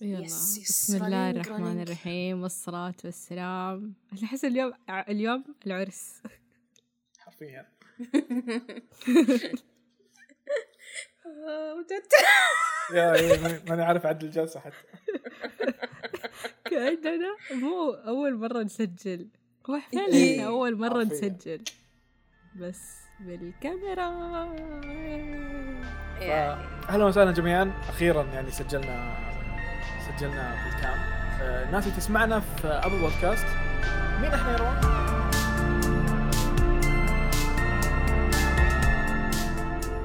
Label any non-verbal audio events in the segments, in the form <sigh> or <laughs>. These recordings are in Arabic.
يلا يس، يس، بسم الله الرحمن. الرحيم والصلاة والسلام. أنا أحس اليوم اليوم العرس. حرفيا. آه، متوتر. يا إيه، ماني- عارف أعدل الجلسه حتى. كأننا مو أول مرة نسجل. هو فعلا إيه. أول مرة. نسجل. بس بالكاميرا. يعني أهلا وسهلا جميعا. أخيرا يعني سجلنا سجلنا بال cam آه، الناس اللي تسمعنا في Apple Podcast مين إحنا يا روان؟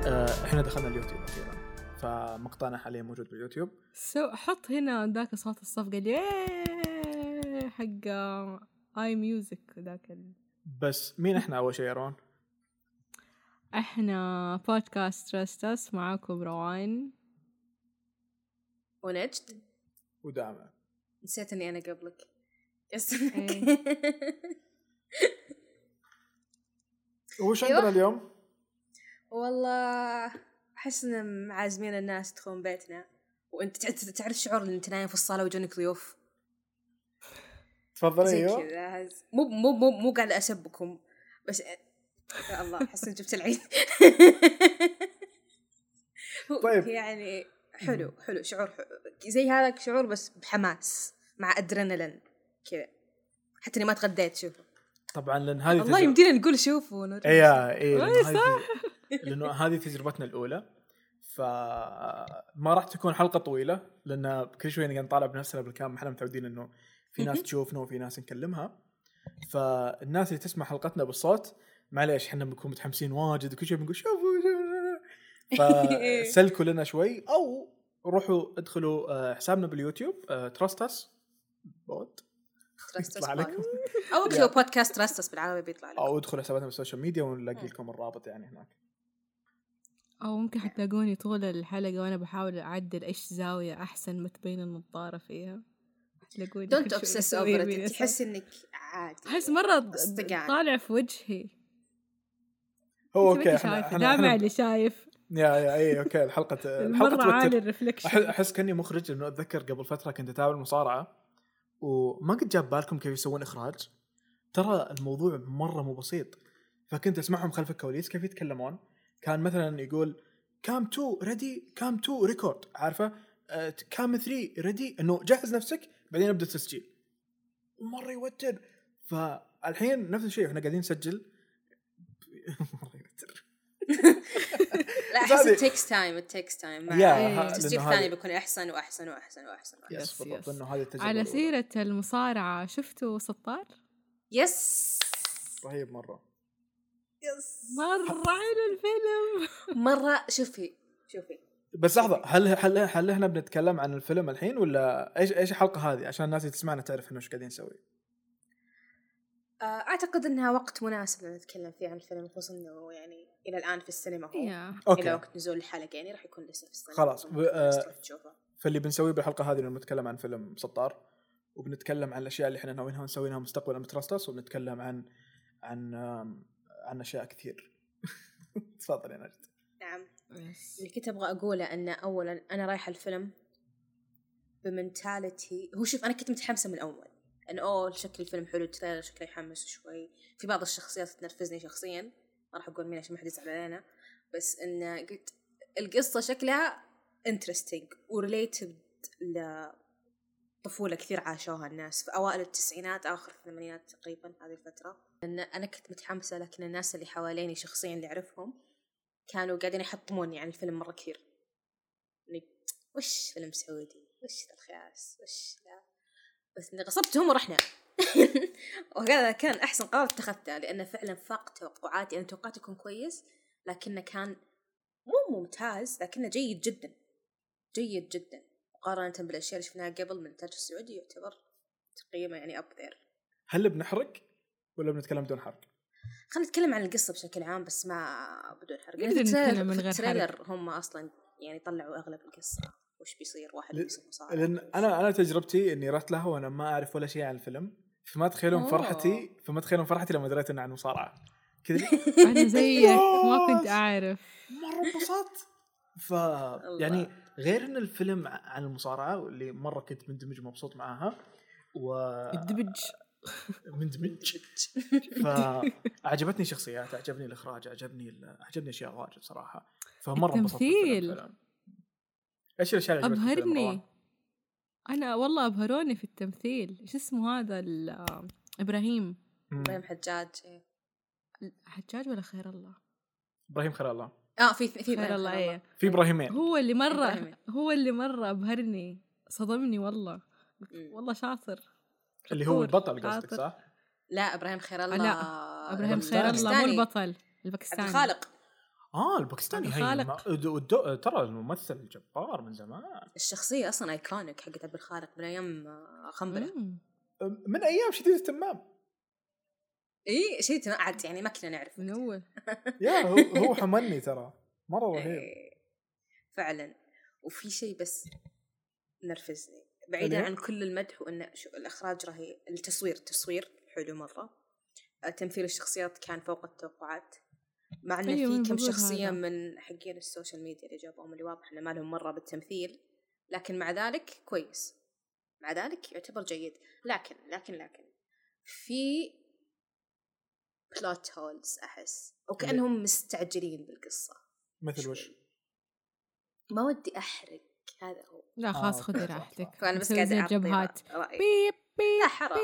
آه، إحنا دخلنا اليوتيوب أخيرا. فمقطعنا حاليا موجود باليوتيوب. so حط هنا ذاك صوت الصفقة. اللي حق iMusic ذاك ال... بس مين إحنا أول شيء يا روان؟ إحنا بودكاست ترستس معاكم روان. ونجد. ودامع نسيت إني أنا قبلك. إيه. <laughs> وش أيوة. عندنا اليوم؟ والله أحس إن معازمين الناس يدخلون بيتنا. وأنت تع- تعرف شعور ان انت نايم في الصالة ويجونك ضيوف. تفضلي أيوه مو مو مو مو قاعدة أسبكم. بس يا الله أحس جبت العيد. <laughs> <laughs> طيب. يعني حلو حلو شعور حلو. زي هذا شعور بس بحماس مع ادرينالين كذا. حتى إني ما تغديت شوفوا. طبعا لأن هذه والله يمدينا نقول شوفوا أي لأنه هذه لأنه هذه تجربتنا الأولى. فما راح تكون حلقة طويلة لأن كل شوي نقعد نطالع بنفسنا بالكام إحنا متعودين إنه في ناس تشوفنا وفي ناس نكلمها. فالناس اللي تسمع حلقتنا بالصوت معليش إحنا بنكون متحمسين واجد وكل شوي بنقول شوفوا شوفوا. <laughs> فسلكوا لنا شوي أو روحوا ادخلوا آه، حسابنا باليوتيوب تراستس pod يطلع لكم. أو اكتبوا بودكاست راستس بالعربي بيطلع لكم. أو ادخلوا حساباتنا بال social media ونلاقي لكم الرابط يعني هناك. أو ممكن حتلاقوني طول الحلقة وأنا بحاول أعدل إيش زاوية أحسن ما تبين النضارة فيها حتلاقوني دونت اوبسس اوفر. تحس إنك عادي. أحس مرة اصطقاع. طالع في وجهي. هو أوكي دامع اللي شايف. يا يا اي أوكي الحلقة <laughs> الحلقة مرة عالي الرفلكشن أحس كأني مخرج لأنه أتذكر قبل فترة كنت أتابع المصارعة وما قد جاب بالكم كيف يسوون إخراج. ترى الموضوع مرة مو بسيط. فكنت أسمعهم خلف الكواليس كيف يتكلمون. كان مثلا يقول كام 2 ريدي كام 2 ريكورد عارفة؟ آه، cam 3 ready إنه جهز نفسك بعدين ابدأ التسجيل. مرة يوتر. فالحين نفس الشيء إحنا قاعدين نسجل. <laughs> مرة يوتر. <laughs> <laughs> لا <laughs> أحس هذه- it takes time it takes time. yeah، مع ها- التسجيل الثاني بيكون أحسن وأحسن وأحسن وأحسن وأحسن. yes، بالضبط. إنه هذه التجربه على الأولى. سيرة المصارعة شفتوا سطار؟ yes رهيب مرة. yes مرة حلو الفيلم. <laughs> مرة شوفي شوفي. بس لحظة هل هل هل إحنا بنتكلم عن الفيلم الحين ولا إيش إيش الحلقة هذه؟ عشان الناس اللي تسمعنا تعرف انه إيش قاعدين نسوي. أعتقد إنها وقت مناسب لنتكلم فيه عن الفيلم خصوصا إنه يعني إلى الآن في السينما هو. يا إلى وقت نزول الحلقة يعني راح يكون لسه في السينما. خلاص، ب- آه، تشوفه. فاللي بنسويه بالحلقة هذه إنه بنتكلم عن فيلم سطار وبنتكلم عن الأشياء اللي إحنا ناويينها نسوينها مستقبلا بترستس وبنتكلم عن عن عن أشياء كثير. <laughs> تفضل يا نجد. نعم. اللي كنت أبغى أقوله إنه اولا أنا رايحة الفيلم ب mentality هو شوف أنا كنت متحمسة من الأول. انه أوه شكل الفيلم حلو ال trailer شكله يحمس شوي. في بعض الشخصيات تنرفزني شخصيا. ما راح أقول مين عشان ما حد يزعل علينا. بس انه قلت القصة شكلها interesting و related لطفولة كثير عاشوها الناس. في أوائل التسعينات آخر الثمانينات تقريبا هذه الفترة. لأن أنا كنت متحمسة لكن الناس اللي حواليني شخصيا اللي أعرفهم كانوا قاعدين يحطموني عن الفيلم مرة كثير. إني وش فيلم سعودي؟ وش الخياس؟ وش ذا بس إني غصبتهم ورحنا. <laughs> وهذا كان أحسن قرار اتخذته لأنه فعلا فاق توقعاتي. أنا توقعت يكون كويس لكنه كان مو ممتاز لكنه جيد جدا. جيد جدا. مقارنة بالأشياء اللي شفناها قبل من الإنتاج السعودي يعتبر تقييمه يعني up there هل بنحرق ولا بنتكلم بدون حرق؟ خلينا نتكلم عن القصة بشكل عام بس ما بدون حرق. في التريلر- في غير التريلر هم أصلا يعني طلعوا أغلب القصة. وش بيصير واحد بيصير مصارع لأن أنا أنا تجربتي إني رحت لها وأنا ما أعرف ولا شيء عن الفيلم فما تخيلون. فرحتي فما تخيلون فرحتي لما دريت إنه عن مصارعة. كذا <laughs> أنا زيك ما كنت أعرف. مرة انبسطت. ف. <laughs> يعني غير إن الفيلم عن المصارعة واللي مرة كنت مندمج ومبسوط معاها و الدبج مندمج. <laughs> فعجبتني شخصيات عجبني الإخراج عجبني ال- عجبني أشياء واجد صراحة. فمرة انبسطت التمثيل. إيش الأشياء اللي مروان؟ أنا والله أبهروني في التمثيل إيش اسمه هذا ال- آه، إبراهيم مم. إبراهيم حجاج إيه. حجاج ولا خير الله إبراهيم خير الله آه في في خير إبراهيم الله إيه في إبراهيمين هو اللي مرة إبراهيم. هو اللي مرة أبهرني صدمني والله. والله شاطر اللي هو البطل قصدك. صح؟ لا إبراهيم خير الله لا، إبراهيم خير الله. مو البطل الباكستاني الخالق آه الباكستاني. ما- الدو- ترى الممثل جبار من زمان. الشخصية أصلا iconic حقت عبد الخالق من أيام خنبلة. من أيام شديد التمام. إي شيء عاد يعني ما كنا نعرف من أول. <laughs> يا هو هو حملني ترى. مرة رهيب. فعلا. وفي شيء بس نرفزني. بعيدا؟ عن كل المدح وان شو الإخراج رهيب التصوير التصوير حلو مرة. آه، تمثيل الشخصيات كان فوق التوقعات. مع إنه أيوة، في كم شخصية هذا. من حقين السوشيال ميديا اللي جابوهم اللي واضح إنه ما لهم مرة بالتمثيل لكن مع ذلك كويس. مع ذلك يعتبر جيد. لكن لكن لكن في plot holes أحس. وكأنهم مستعجلين بالقصة. مثل وش؟ ما ودي أحرق. هذا هو لا خلاص آه، خذي. <laughs> <laughs> راحتك فأنا بس قاعدة الجبهات. بيب بيب لا حرام.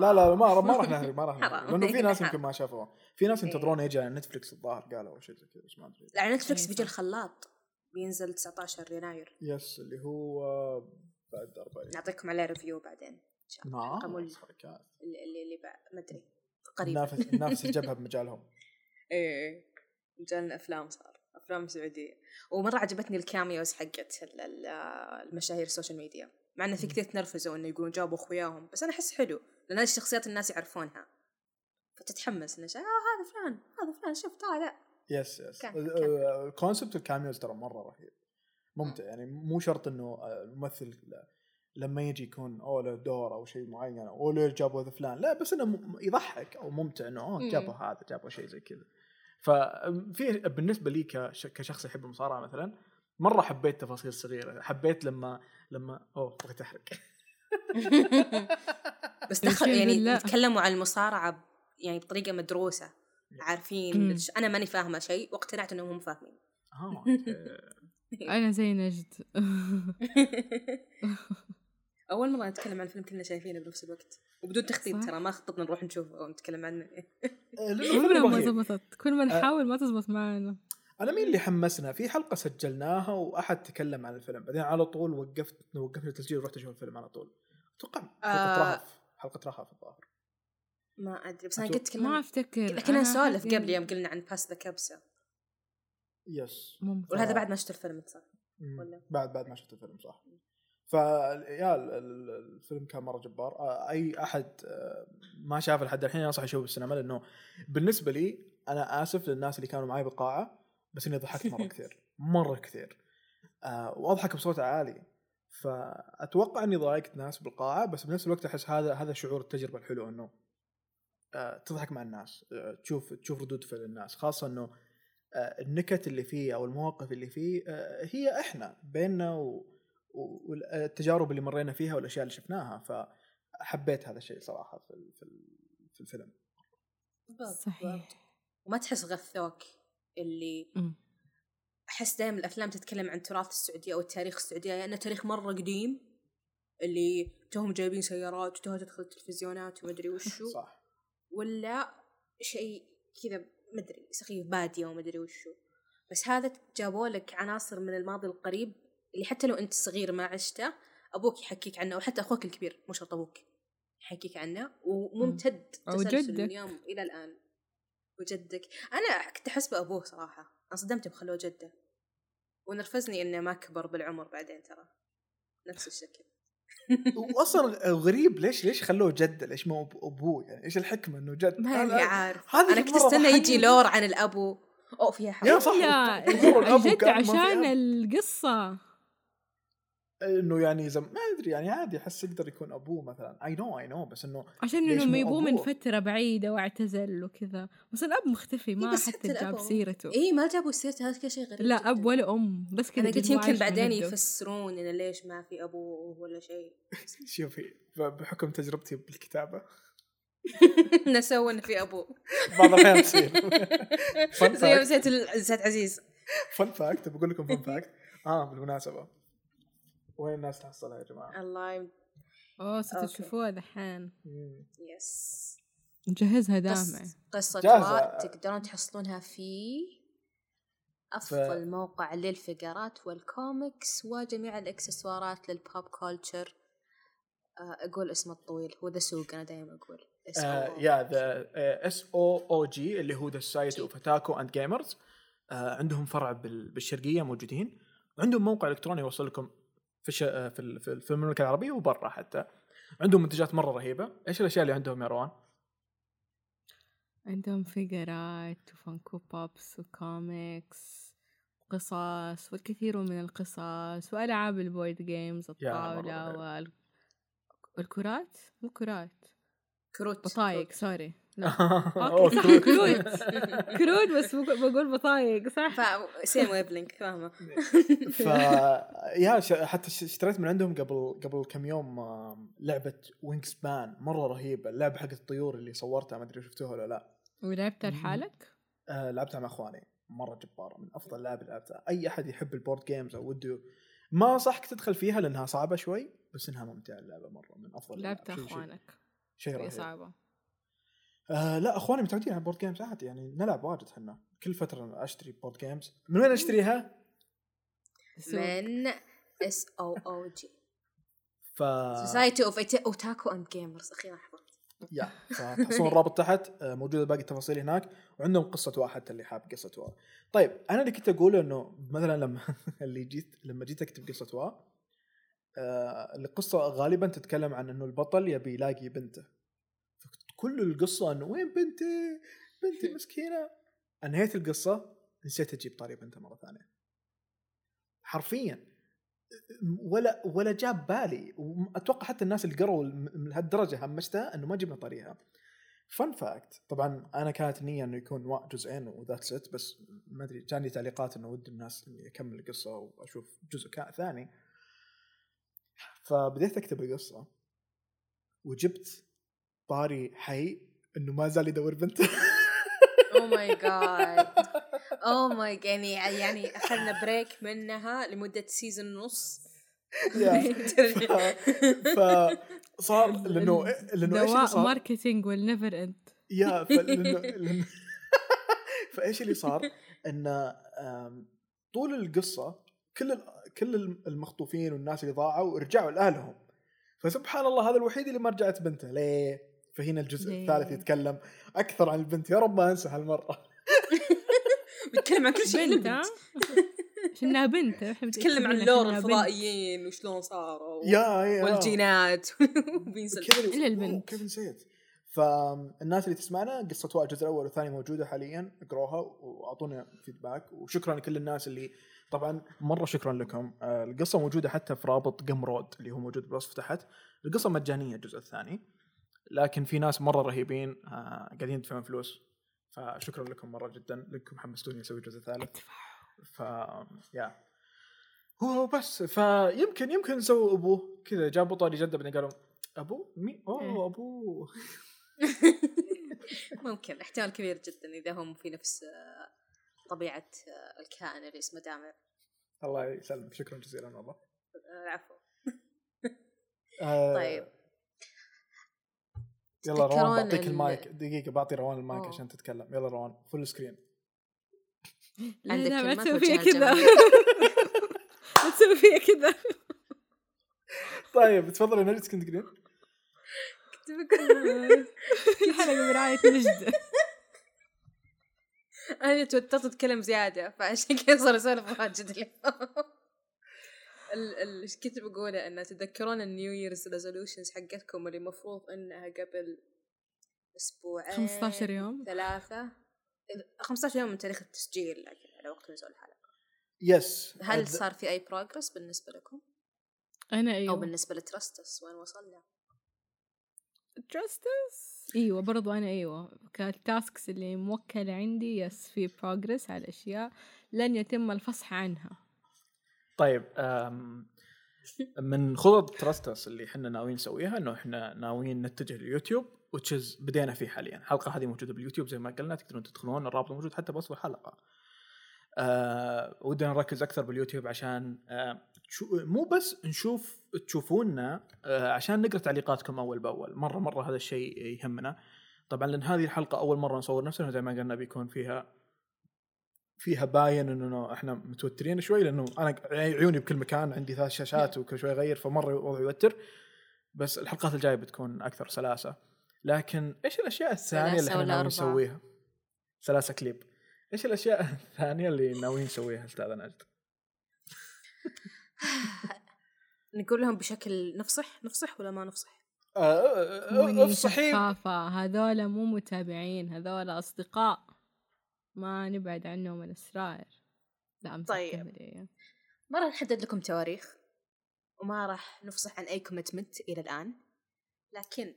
لا لا ما ما راح <laughs> نحرق ما راح. لأنه في ناس. يمكن ما شافوه في ناس إيه. ينتظرون يجي على نتفلكس الظاهر قالوا أو شيء زي كذا بس ما أدري لا على نتفلكس إيه، بيجي. الخلاط بينزل 19 يناير yes اللي هو بعد أربع نعطيكم عليه review بعدين إن شاء الله نعم. اللي اللي, ما أدري قريبا نافس نافس الجبهة بمجالهم إيه مجال أفلام صار أفلام سعودية. ومرة عجبتني ال cameos حقت ال- ال- المشاهير ال social media مع إنه في كثير تنرفزوا إنه يقولون جابوا أخوياهم. بس أنا أحس حلو. لأن هذه الشخصيات الناس يعرفونها. فتتحمس إنه آه هذا فلان هذا فلان شفت هذا yes yes. ال concept ال cameos ترى مرة رهيب. ممتع. يعني مو شرط إنه آه، الممثل لما يجي يكون أو له دور أو شيء معين أو ليش جابوا ذا فلان. لا بس إنه يضحك أو ممتع إنه اوه. جابوا هذا جابوا شيء زي كذا. ففي بالنسبة لي كش- كشخص يحب المصارعة مثلا مرة حبيت تفاصيل صغيرة حبيت لما لما أوه بغيت أحرق. <laughs> بس دخل يعني لله. يتكلموا عن المصارعة يعني بطريقة مدروسة عارفين أنا ماني فاهمة شيء واقتنعت إنهم هم فاهمين. آه <laughs> أوكي. أنا زي نجد <laughs> أول مرة نتكلم عن فيلم كلنا شايفينه بنفس الوقت. وبدون تخطيط. ترى ما خططنا نروح نشوفه أو نتكلم عنه. آه، عمرها فيلم ما. زبطت. كل ما نحاول ما تزبط معنا. أنا مين اللي حمسنا؟ في حلقة سجلناها وأحد تكلم عن الفيلم. بعدين على طول وقفت وقفنا التسجيل ورحت أشوف الفيلم على طول. أتوقع حلقة آه. رهف. حلقة رهف الظاهر. ما أدري بس أنا قد تكلمت ما أفتكر. كنا نسولف قبل يوم قلنا عن باس ذا كبسه يس ممكن وهذا بعد ما شفت الفيلم صح. ولا؟ بعد بعد ما شفت الفيلم صح. فيا ال- ال- الفيلم كان مرة جبار. آه، أي أحد آه، ما شافه لحد الحين انصح يشوفه بالسينما لأنه بالنسبة لي أنا آسف للناس اللي كانوا معي بالقاعة بس إني ضحكت مرة <laughs> كثير مرة كثير. آه، وأضحك بصوت عالي. فأتوقع إني ضايقت ناس بالقاعة بس بنفس الوقت أحس هذا هذا شعور التجربة الحلو إنه تضحك مع الناس تشوف تشوف ردود فعل الناس. خاصة إنه النكت اللي فيه أو المواقف اللي فيه هي إحنا بيننا و... والتجارب اللي مرينا فيها والأشياء اللي شفناها فحبيت هذا الشيء صراحة في في ال- في الفيلم. صحيح. وما تحس غثوك اللي. أحس دائما الأفلام تتكلم عن تراث السعودية أو التاريخ السعودية لأنه تاريخ مرة قديم اللي توهم جايبين سيارات وتوها تدخل التلفزيونات ومدري وشو <laughs> صح. ولا شيء كذا مدري سخيف بادية ومدري وشو بس هذا جابوا لك عناصر من الماضي القريب اللي حتى لو انت صغير ما عشته أبوك يحكيك عنه أو حتى أخوك الكبير مو شرط أبوك يحكيك عنه. وممتد تسلسل جدك. اليوم إلى الآن. وجدك. أنا كنت أحس بأبوه صراحة. انصدمت بخلوه جده. ونرفزني إنه ما كبر بالعمر بعدين ترى. نفس الشكل. <laughs> واصلا غريب ليش ليش خلوه جده؟ ليش ما أب- أبوه؟ يعني إيش الحكمة إنه جد؟ ماني أنا- عارف هذا أنا كنت أستنى يجي. lore عن الأبو. أو فيها يا حاجة صح الجد ما في عشان أب. إنه يعني زم ما أدري يعني عادي أحس يقدر يكون أبوه مثلا. اي نو اي نو بس إنه عشان مو يبوه من أبوه؟ فترة بعيدة واعتزل وكذا. بس الأب مختفي ما إيه بس حتى جاب هو- سيرته. اي ما جابوا سيرته هذا كل شيء غريب لا جداً. اب ولا أم بس كذا أنا قلت يمكن بعدين. يفسرون إنه ليش ما في أبوه ولا شيء. <laughs> شوفي بحكم تجربتي بالكتابة. <laughs> نسوا إنه في أبوه. بعض الأحيان تصير. <laughs> زي نسيت عزيز. fun fact بقول لكم fun fact آه بالمناسبة. وين الناس تحصلها يا جماعة؟ الله يم... اوه. ستشوفوها دحين. yes نجهزها. دامع قصة جاهزة. واء تقدرون تحصلونها في أفضل موقع لل figures وال comics وجميع الإكسسوارات لل pop culture آه، أقول اسمه الطويل هو ذا سوق أنا دائما أقول اسمه yeah the SOOG اللي هو the Society of Otaku and Gamers عندهم فرع بال- بالشرقية موجودين وعندهم موقع إلكتروني يوصل لكم في الش... آه، في ال- في ال- في المملكة العربية وبرا حتى. عندهم منتجات مرة رهيبة. إيش الأشياء اللي عندهم يا روان؟ عندهم figureات و Funko Pops و comics وقصص والكثير من القصص وألعاب ال board games. وال... والكرات؟ مو كرات. كروت بطايق سوري <laughs> صح، <laughs> كروت. كروت. <laughs> كروت بس بقول بطايق صح؟ سيم ويب لينك فاهمة. ف يا ش... حتى اشتريت من عندهم قبل قبل كم يوم لعبة وينج سبان مرة رهيبة. اللعبة حقت الطيور اللي صورتها ما أدري شفتوها ولا لا. ولعبتها لحالك؟ آه لعبتها مع إخواني. مرة جبارة. من أفضل اللي لعبتها. أي أحد يحب البورد جيمز أو وده ما انصحك تدخل فيها لأنها صعبة شوي بس إنها ممتعة اللعبة مرة. من أفضل. لعبتها إخوانك. شيء هي رهيب. صعبة. آه لا اخواني متعودين على ال board games عادي يعني نلعب واجد إحنا. كل فترة أشتري board games من وين أشتريها؟ من SOOG ف Society of Otaku and Gamers أخيرا yeah فتحصلون الرابط تحت. آه، موجودة باقي التفاصيل هناك. وعندهم قصة واحد حتى اللي حاب قصة وا طيب أنا اللي كنت أقوله إنه مثلا لما <laughs> اللي جيت لما جيت أكتب قصة وا آه القصة غالبا تتكلم عن إنه البطل يبي يلاقي بنته. كل القصة إنه وين بنتي؟ بنتي <laughs> مسكينة. انهيت القصة نسيت أجيب طاري بنته مرة ثانية. حرفيا. ولا ولا جاب بالي. وأتوقع حتى الناس اللي قروا لهالدرجة همشتها إنه ما جبنا طريقها. fun fact طبعا أنا كانت النيه إنه يكون جزئين و that's it بس ما أدري جاني تعليقات إنه ود الناس إني أكمل القصة وأشوف جزء ثاني. فبديت أكتب القصة. وجبت طاري حي إنه ما زال يدور بنته أو ماي God oh my يعني يعني أخذنا break منها لمدة season ونص. فصار لأنه لأنه إيش اللي دواء صار؟ marketing will never end yeah. فايش اللي صار؟ إن طول القصة كل ال... كل المخطوفين والناس اللي ضاعوا رجعوا لأهلهم فسبحان الله هذا الوحيد اللي ما رجعت بنته ليه؟ فهنا الجزء ليه؟ الثالث يتكلم أكثر عن البنت. يا رب ما أنسى هالمرة. <laughs> بيتكلم عن كل شيء. بنت ها؟ <laughs> البنت. عشانها بنت إحنا بيتكلم عن لور. الفضائيين وشلون صاروا يا يا والجينات. <laughs> إلا البنت. كيف نسيت. فالناس اللي تسمعنا قصة الجزء الأول والثاني موجودة حاليا. اقروها وأعطونا فيدباك وشكرا لكل الناس اللي طبعا مرة شكرا لكم. آه، القصة موجودة حتى في رابط قم رود اللي هو موجود بالوصف تحت. القصة مجانية الجزء الثاني. لكن في ناس مرة رهيبين آه، قاعدين يدفعون فلوس. فشكرا لكم مرة جدا. لكم حمستوني أسوي الجزء الثالث ف يا هو بس فيمكن يمكن نسوي ابوه كذا جابوا طاري جدة بعدين قالوا ابوه مين أوه إيه. ابوه <laughs> ممكن احتمال كبير جدا إذا هم في نفس آه، طبيعة آه، الكائن اللي اسمه دامر الله يسلمك. شكرا جزيلا والله. العفو طيب. يلا روان بعطيك ال- المايك. دقيقة بعطي روان المايك أوه. عشان تتكلم. يلا روان فول <laughs> سكرين عندك لا ما تسوي كذا. <laughs> ما تسوي فيها كذا <laughs> طيب تفضلي نجد كنت تقولين؟ كنت بقول كل حلقة برعاية نجدة أنا توترت أتكلم زيادة فعشان كذا صار أسولف واجد اليوم. ال- ال- إيش كنت بقوله؟ انه تتذكرون ال New Year's resolutions حقتكم اللي المفروض إنها قبل أسبوعين 15 يوم. ثلاثة. 15 يوم من تاريخ التسجيل لكن على وقت نزول الحلقة. yes هل صار في أي progress بالنسبة لكم؟ أنا أو أيوه بالنسبة لترستس وين وصلنا؟ جاستس أيوه برضو أنا أيوه. كال tasks اللي موكلة عندي yes في progress على أشياء لن يتم الفصح عنها. طيب من خطط تراستس اللي إحنا ناويين نسويها إنه إحنا ناويين نتجه لليوتيوب وتشز بدينا فيه حاليا. الحلقة هذه موجودة باليوتيوب زي ما قلنا تقدرون تدخلون الرابط موجود حتى بوصف الحلقة. آه ودنا نركز أكثر باليوتيوب عشان آه مو بس نشوف تشوفونا آه عشان نقرأ تعليقاتكم أول بأول. مرة مرة هذا الشيء يهمنا. طبعا لأن هذه الحلقة أول مرة نصور نفسنا زي ما قلنا بيكون فيها فيها باين إنه إحنا متوترين شوي لأنه أنا عيوني بكل مكان عندي ثلاث شاشات وكل شوي أغير فمرة الوضع يوتر بس الحلقات الجاية بتكون أكثر سلاسة. لكن إيش الأشياء الثانية اللي إحنا ناويين؟ نسويها؟ سلاسة كليب. إيش الأشياء <laughs> الثانية اللي ناويين نسويها أستاذ نجد؟ <laughs> نقول لهم بشكل نفصح؟ نفصح ولا ما نفصح؟ وني افصحي شفافة. هذولا مو متابعين هذولا أصدقاء. ما نبعد عنهم الأسرار لا أمزح طيب. كملي. ما راح نحدد لكم تواريخ وما راح نفصح عن أي commitment إلى الآن. لكن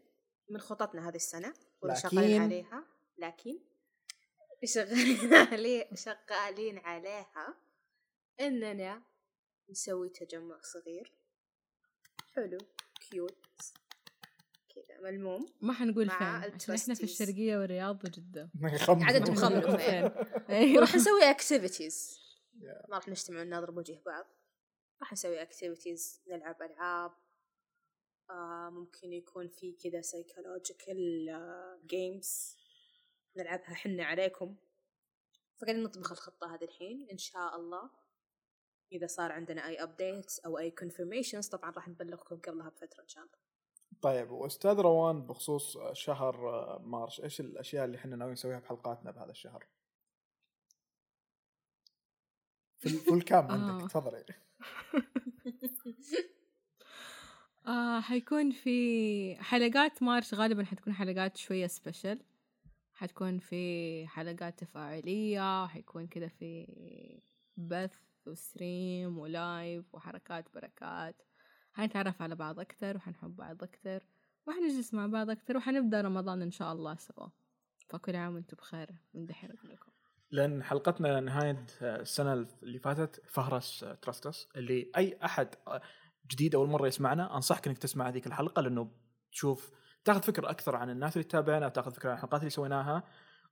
من خططنا هذه السنة واللي لكن- شغالين عليها لكن شغالين <laughs> عليه شغالين عليها إننا نسوي تجمع صغير. حلو. cute ملموم. ما حنقول فين عشان إحنا في. الشرقية والرياض وجدة. عددهم خملوا فين. أيوه. وراح نسوي activities ما راح نجتمع ونضرب وجه بعض. راح نسوي activities نلعب ألعاب. آه ممكن يكون في كذا psychological games نلعبها حنا عليكم. فقاعدين نطبخ الخطة هذه الحين إن شاء الله. إذا صار عندنا أي updates أو أي confirmations طبعا راح نبلغكم قبلها بفترة إن شاء الله. طيب وأستاذ روان بخصوص شهر March إيش الأشياء اللي إحنا ناويين نسويها بحلقاتنا بهذا الشهر؟ full full cam <laughs> آه. عندك تفضلي <laughs> آه حيكون في حلقات March غالبا حتكون حلقات شوية special حتكون في حلقات تفاعلية حيكون كده في بث و stream و live وحركات بركات حنتعرف على بعض أكتر وحنحب بعض أكتر وحنجلس مع بعض أكتر وحنبدأ رمضان إن شاء الله سوا. فكل عام وأنتم بخير. أقول لكم لأن حلقتنا نهاية السنة اللي فاتت فهرس تراستس اللي أي أحد جديد أول مرة يسمعنا أنصحك إنك تسمع هذيك الحلقة لأنه تشوف تأخذ فكرة أكثر عن الناس اللي تتابعنا وتاخذ فكرة عن الحلقات اللي سويناها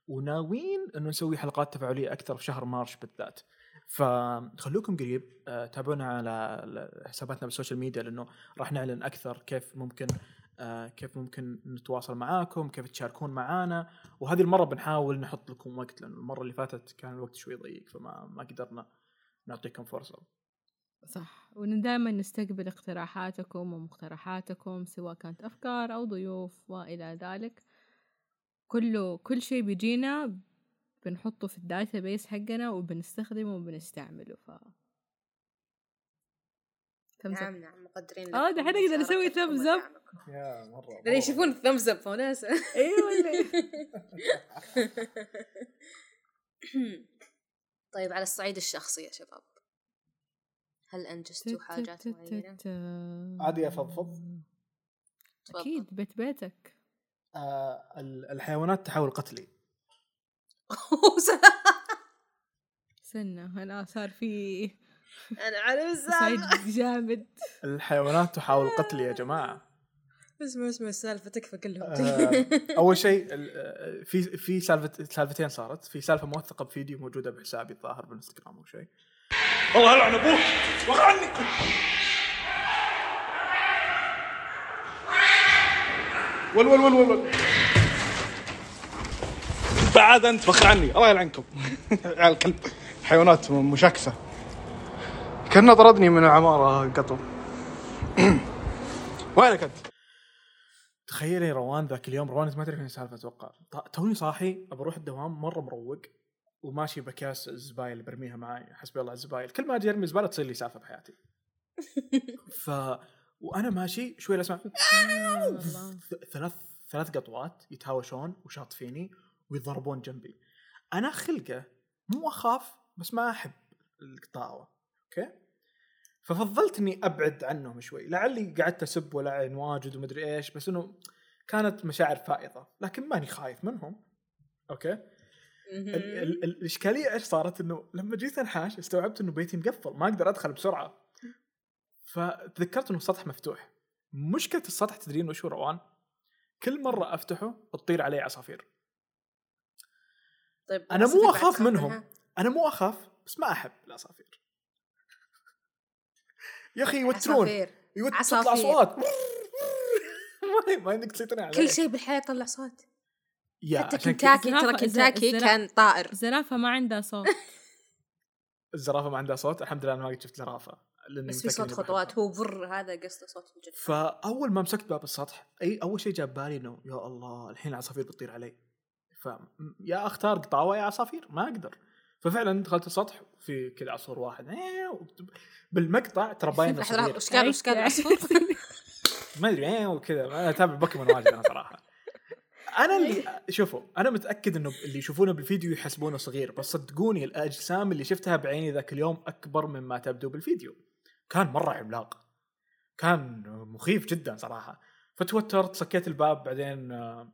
وناويين إنه نسوي حلقات تفاعلية أكثر في شهر March بالذات. فخلوكم قريب آه، تابعونا على حساباتنا بال social media لأنه راح نعلن أكثر كيف ممكن آه، كيف ممكن نتواصل معاكم كيف تشاركون معانا. وهذه المرة بنحاول نحط لكم وقت لأنه المرة اللي فاتت كان الوقت شوي ضيق فما ما قدرنا نعطيكم فرصة. صح. ودائما نستقبل اقتراحاتكم ومقترحاتكم سواء كانت أفكار أو ضيوف وإلى ذلك. كله كل شيء بيجينا بنحطه في ال database حقنا وبنستخدمه وبنستعمله ف. نعم نعم مقدرين لكم دحين مشاركتكم thumbs up. ودعمكم. يا مرة يشوفون الثمز اب وناس أيوه اللي- <laughs> طيب على الصعيد الشخصي يا شباب هل أنجزتوا حاجات معينة؟ عادي افضفض. أكيد بيت بيتك آه ال- الحيوانات تحول قتلي سنة هلا صار في أنا على صعيد جامد. الحيوانات تحاول قتلي يا جماعة. اسمع اسمع السالفة تكفى كلهم. آه، أول شيء ال- آه، في في سالفة سالفتين صارت. في سالفة موثقة بفيديو موجودة بحسابي الظاهر بالإنستغرام أو شيء. الله يلعن عني. ول ول ول ول ول بعد أنت وقع عني. الله يلعنكم. <laughs> يا الكلب حيوانات مشاكسة. كانه طردني من العمارة قطو. <coughs> وينك أنت؟ تخيلي روان ذاك اليوم. روان ما تعرف السالفه أتوقع. توني صاحي ابى أروح الدوام مرة مروق وماشي بكاس الزبايل اللي برميها معي حسبي الله على الزبايل. كل ما أجي أرمي زبالة تصير لي سالفة بحياتي. <laughs> ف وأنا ماشي شوي اسمع. ث- ثلاث ثلاث قطوات يتهاوشون وشاط فيني ويضربون جنبي. أنا خلقه مو أخاف بس ما أحب القطاوة. okay؟ ففضلت اني أبعد عنهم شوي. لعلي قعدت أسب ولعن واجد ومدري إيش بس إنه كانت مشاعر فائضة. لكن ماني خايف منهم. أوكي؟ ال- ال- ال- الإشكالية إيش صارت؟ إنه لما جيت أنحاش استوعبت إنه بيتي مقفل ما أقدر أدخل بسرعة. فتذكرت إنه السطح مفتوح. مشكلة السطح تدرين وش روان؟ كل مرة أفتحه تطير علي عصافير. طيب أنا مو تخاف منهم. منها؟ أنا مو أخاف بس ما أحب العصافير. يا أخي يوترون عصافير. يوت- تطلع. أصوات. <laughs> ما ما إنك تسيطرين عليه كل شيء بالحياة يطلع صوت. يا حتى كنتاكي ترى كنتاكي كان طائر. الزرافة ما عندها صوت. <laughs> الزرافة ما عندها صوت؟ الحمد لله أنا ما قد شفت زرافة لأني بس في صوت خطوات. هو بر هذا قصده صوت الجن فأول ما مسكت باب السطح اي أول شيء جاب بالي إنه يا الله الحين العصافير بتطير علي. ف يا أختار قطاوة يا عصافير ما أقدر. ففعلا دخلت السطح في كذا عصفور واحد. بالمقطع ترى باين وش كان العصفور؟ ما أدري إيه وكذا. أنا أتابع بوكيمون واجد أنا صراحة. أنا اللي شوفوا أنا متأكد إنه اللي يشوفونه بالفيديو يحسبونه صغير بس صدقوني الأجسام اللي شفتها بعيني ذاك اليوم أكبر مما تبدو بالفيديو. كان مرة عملاق. كان مخيف جدا صراحة. فتوترت سكيت الباب بعدين آه،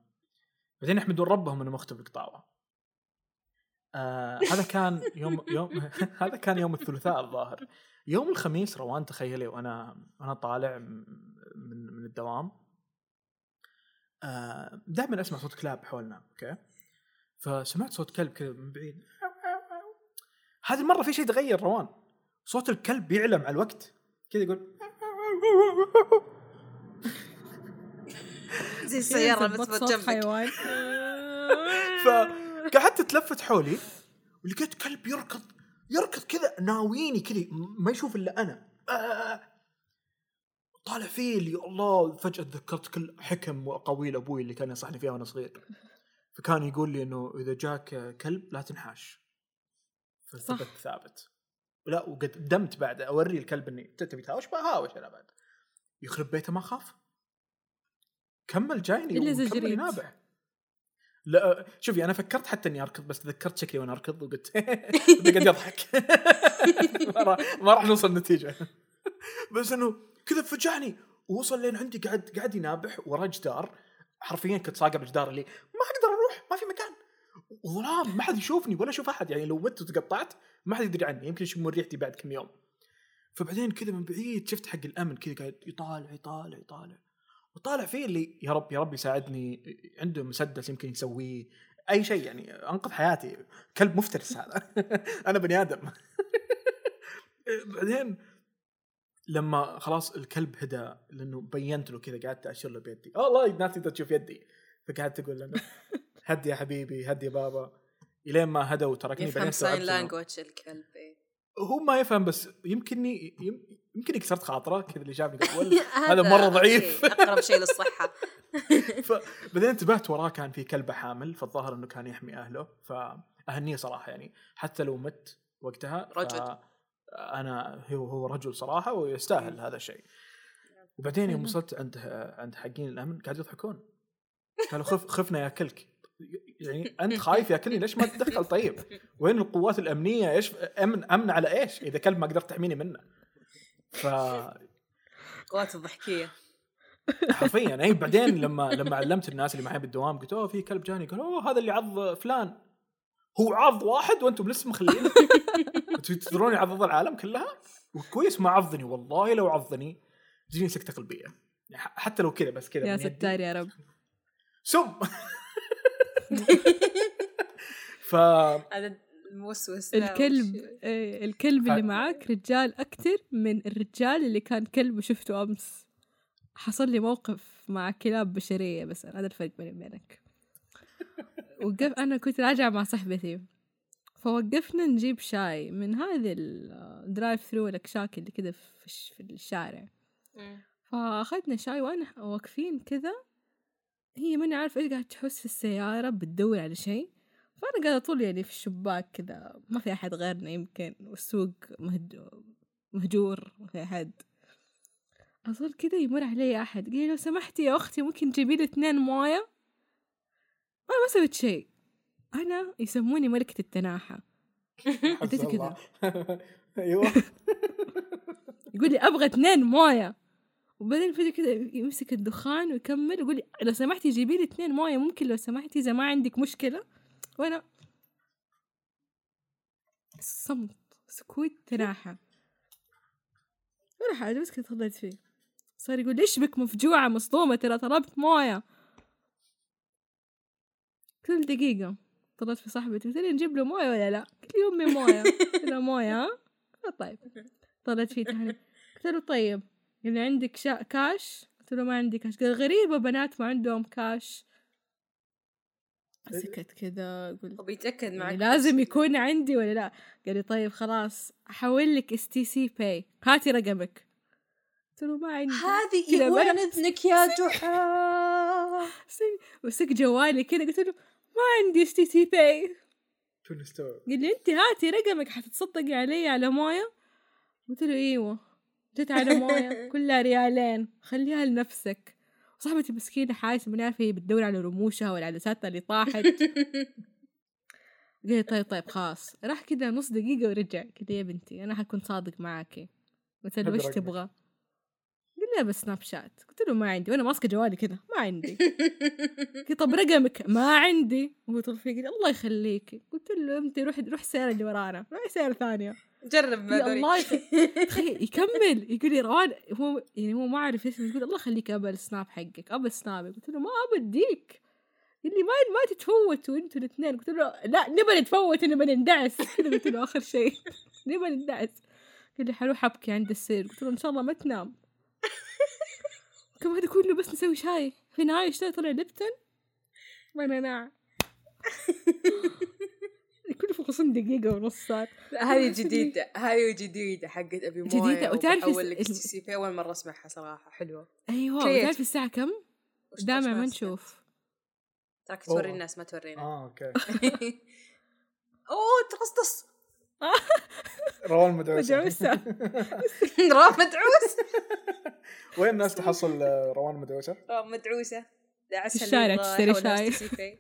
بعدين يحمدون ربهم انه مختفي القطاوه آه هذا كان يوم يوم <laughs> هذا كان يوم الثلاثاء الظاهر. يوم الخميس روان تخيلي وأنا وأنا طالع من من الدوام. آه دائما أسمع صوت كلاب حولنا okay؟ فسمعت صوت كلب كذا من بعيد. هذه المره في شيء تغير روان. صوت الكلب يعلى مع الوقت. كذا يقول <laughs> زي صوت جنبك. حيوان. <laughs> فقعدت اتلفت حولي ولقيت كلب يركض يركض كذا ناويني كذا ما يشوف إلا أنا. آه. طالع فيه اللي الله فجأة تذكرت كل حكم واقاويل أبوي اللي كان ينصحني فيها وأنا صغير. فكان يقول لي إنه إذا جاك كلب لا تنحاش. فثبت ثابت. لا وقدمت بعد أوري الكلب إني "أنت تبي تهاوش؟ بهاوش أنا بعد. يخرب بيته ما خاف. كمل جايني وكمل زجريت. ينابح. لا شوفي أنا فكرت حتى إني أركض بس تذكرت شكلي وأنا أركض وقلت <laughs> بقعد يضحك. <laughs> ما راح نوصل نتيجه <laughs> بس إنه كذا فجعني ووصل لين عندي قاعد قاعد ينابح ورا جدار. حرفيا كنت ساقع بالجدار اللي ما أقدر أروح ما في مكان. وظلام ما حد يشوفني ولا أشوف أحد. يعني لو مت وتقطعت ما حد يدري عني يمكن يشمون ريحتي بعد كم يوم. فبعدين كذا من بعيد شفت حق الأمن كذا قاعد يطالع يطالع يطالع. وطالع فيه اللي يا رب يا رب يساعدني عنده مسدس يمكن يسويه أي شيء يعني أنقذ حياتي. كلب مفترس هذا. <laughs> أنا بني آدم. <laughs> بعدين لما خلاص الكلب هدى لأنه بينت له كذا قعدت أشر له بيدي. "آه والله الناس تقدر تشوف يدي. فقعدت أقول له هدي يا حبيبي هدي يا بابا. إلين ما هدى وتركني يفهم بعدين sign language الكلب إيه. هو ما يفهم بس يمكنني يم- يمكن كسرت خاطره كذا اللي شافني قبل. <laughs> هذا مرة ضعيف. أقرب شيء للصحة. <laughs> فبعدين انتبهت وراه كان في كلبة حامل فالظاهر إنه كان يحمي أهله فأهنيه صراحة يعني. حتى لو مت وقتها رجل. أنا هو هو رجل صراحة ويستاهل هذا الشيء. وبعدين يوم. وصلت عند عند حقين الأمن قاعد يضحكون. قالوا خف خفنا ياكلك. يعني أنت خايف ياكلني ليش ما تدخل طيب؟ وين القوات الأمنية إيش أمن أمن على إيش؟ إذا كلب ما قدرت تحميني منه. ف قوات الضحكية حرفيا اي بعدين لما لما علمت الناس اللي معي بالدوام قلت أوه في كلب جاني قالوا أوه هذا اللي عض فلان هو عض واحد وأنتم لسه مخلينه <laughs> أنتم تدرون يعض العالم كلها وكويس ما عضني والله لو عضني تجيني سكتة قلبية يعني حتى لو كذا بس كذا يا. ستار يا رب سم ف هذا الموسوس الكلب. آه، الكلب اللي معاك رجال أكتر من الرجال اللي كان كلب وشفته أمس. حصل لي موقف مع كلاب بشرية بس هذا الفرق بيني وبينك. <laughs> وقف أنا كنت راجعة مع صاحبتي. فوقفنا نجيب شاي من هذه ال drive thru الأكشاك اللي كذا في الش- في الشارع. فأخذنا شاي وأنا واقفين كذا هي ماني عارفة إيش قاعدة تحس في السيارة بتدور على شيء. فأنا قاعدة أطل يعني في الشباك كذا ما في أحد غيرنا يمكن والسوق. مهجور ما في أحد. أظل كذا يمر علي أحد قال لو سمحتي يا أختي ممكن تجيبي لي اثنين موية؟ أنا ما سويت شيء. أنا يسموني ملكة التناحة. <laughs> بديت كذا. <laughs> أيوه. <laughs> يقول لي أبغى اثنين موية. وبعدين فجأة كذا يمسك الدخان ويكمل يقول لي لو سمحتي جيبي لي اثنين مويه ممكن لو سمحتي إذا ما عندك مشكلة. وأنا صمت سكوت تناحى ولا حاجة بس كنت خليت فيه. صار يقول لي إيش بك مفجوعة مصدومة؟ ترى طلبت مويه. كل دقيقة اتصلت في صاحبتي قلت لي نجيب له مويه ولا لا؟ قلت لي أمي مويه. قلت مويه؟ ها؟ طيب. طلعت فيه تهني قلت له طيب. قال لي عندك شا... كاش؟ قلت له ما عندي كاش قال غريبة بنات ما عندهم كاش سكت كذا قلت وبيتاكد يعني معك لازم يكون عندي ولا لا؟ قال لي طيب خلاص أحول لك STC Pay هاتي رقمك. قلت له ما عندي. هذه كذا وين. اذنك يا جحا. <laughs> وماسكة جوالي كذا. قلت له ما عندي STC Pay شو نستوعب قال لي أنت هاتي رقمك حتتصدقي علي على مويه قلت له إيوه. جت على موية؟ <laughs> كلها ريالين. خليها لنفسك. صاحبتي مسكينة حاسة ما عارفة هي بتدور على رموشها ولا على ساتها اللي طاحت. لي طيب طيب خلاص. راح كذا نص دقيقة ورجع. لي يا بنتي أنا حكون صادق معاكي قلت له وش. تبغى؟ قال لي بس Snapchat قلت له ما عندي. وأنا ماسكة جوالي كذا ما عندي. <laughs> قلت طب رقمك. ما عندي. هو طول فيه الله يخليكي قلت له انت روح روح السيارة اللي ورانا. روح سيارة ثانية. جرب ما الله. <laughs> تخيل يكمل يقول لي روان هو يعني هو ما عارف إيش يقول الله يخليك ابى السناب حقك ابى سنابك قلت له ما ابى أديك. قال لي ما ما تتفوتوا أنتوا الاثنين. قلت له لا نبى نتفوت نبى نندعس. <laughs> كذا قلت له آخر شيء. <laughs> نبى نندعس. قال لي حروح أبكي عند السير. قلت له إن شاء الله ما تنام. كمان كله بس نسوي شاي. في النهاية اشتري طلع ليبتون ونعناع في غصن دقيقة ونص صار هذه <laughs> جديدة هذه جديدة حقت أبي موية جديدة، ال- تي سي في أول مرة أسمعها صراحة. حلوة. أيوه. Creative. وتعرف الساعة كم؟ وش ما؟ نشوف. تراك توري. الناس ما تورينا. آه أوكي. <laughs> أوه تقصقص <laughs> روان مدعوسة. مدعوسة. رام مدعوس. وين الناس تحصل روان مدعوسة؟ رام مدعوسة. الشارع تشتري شاي.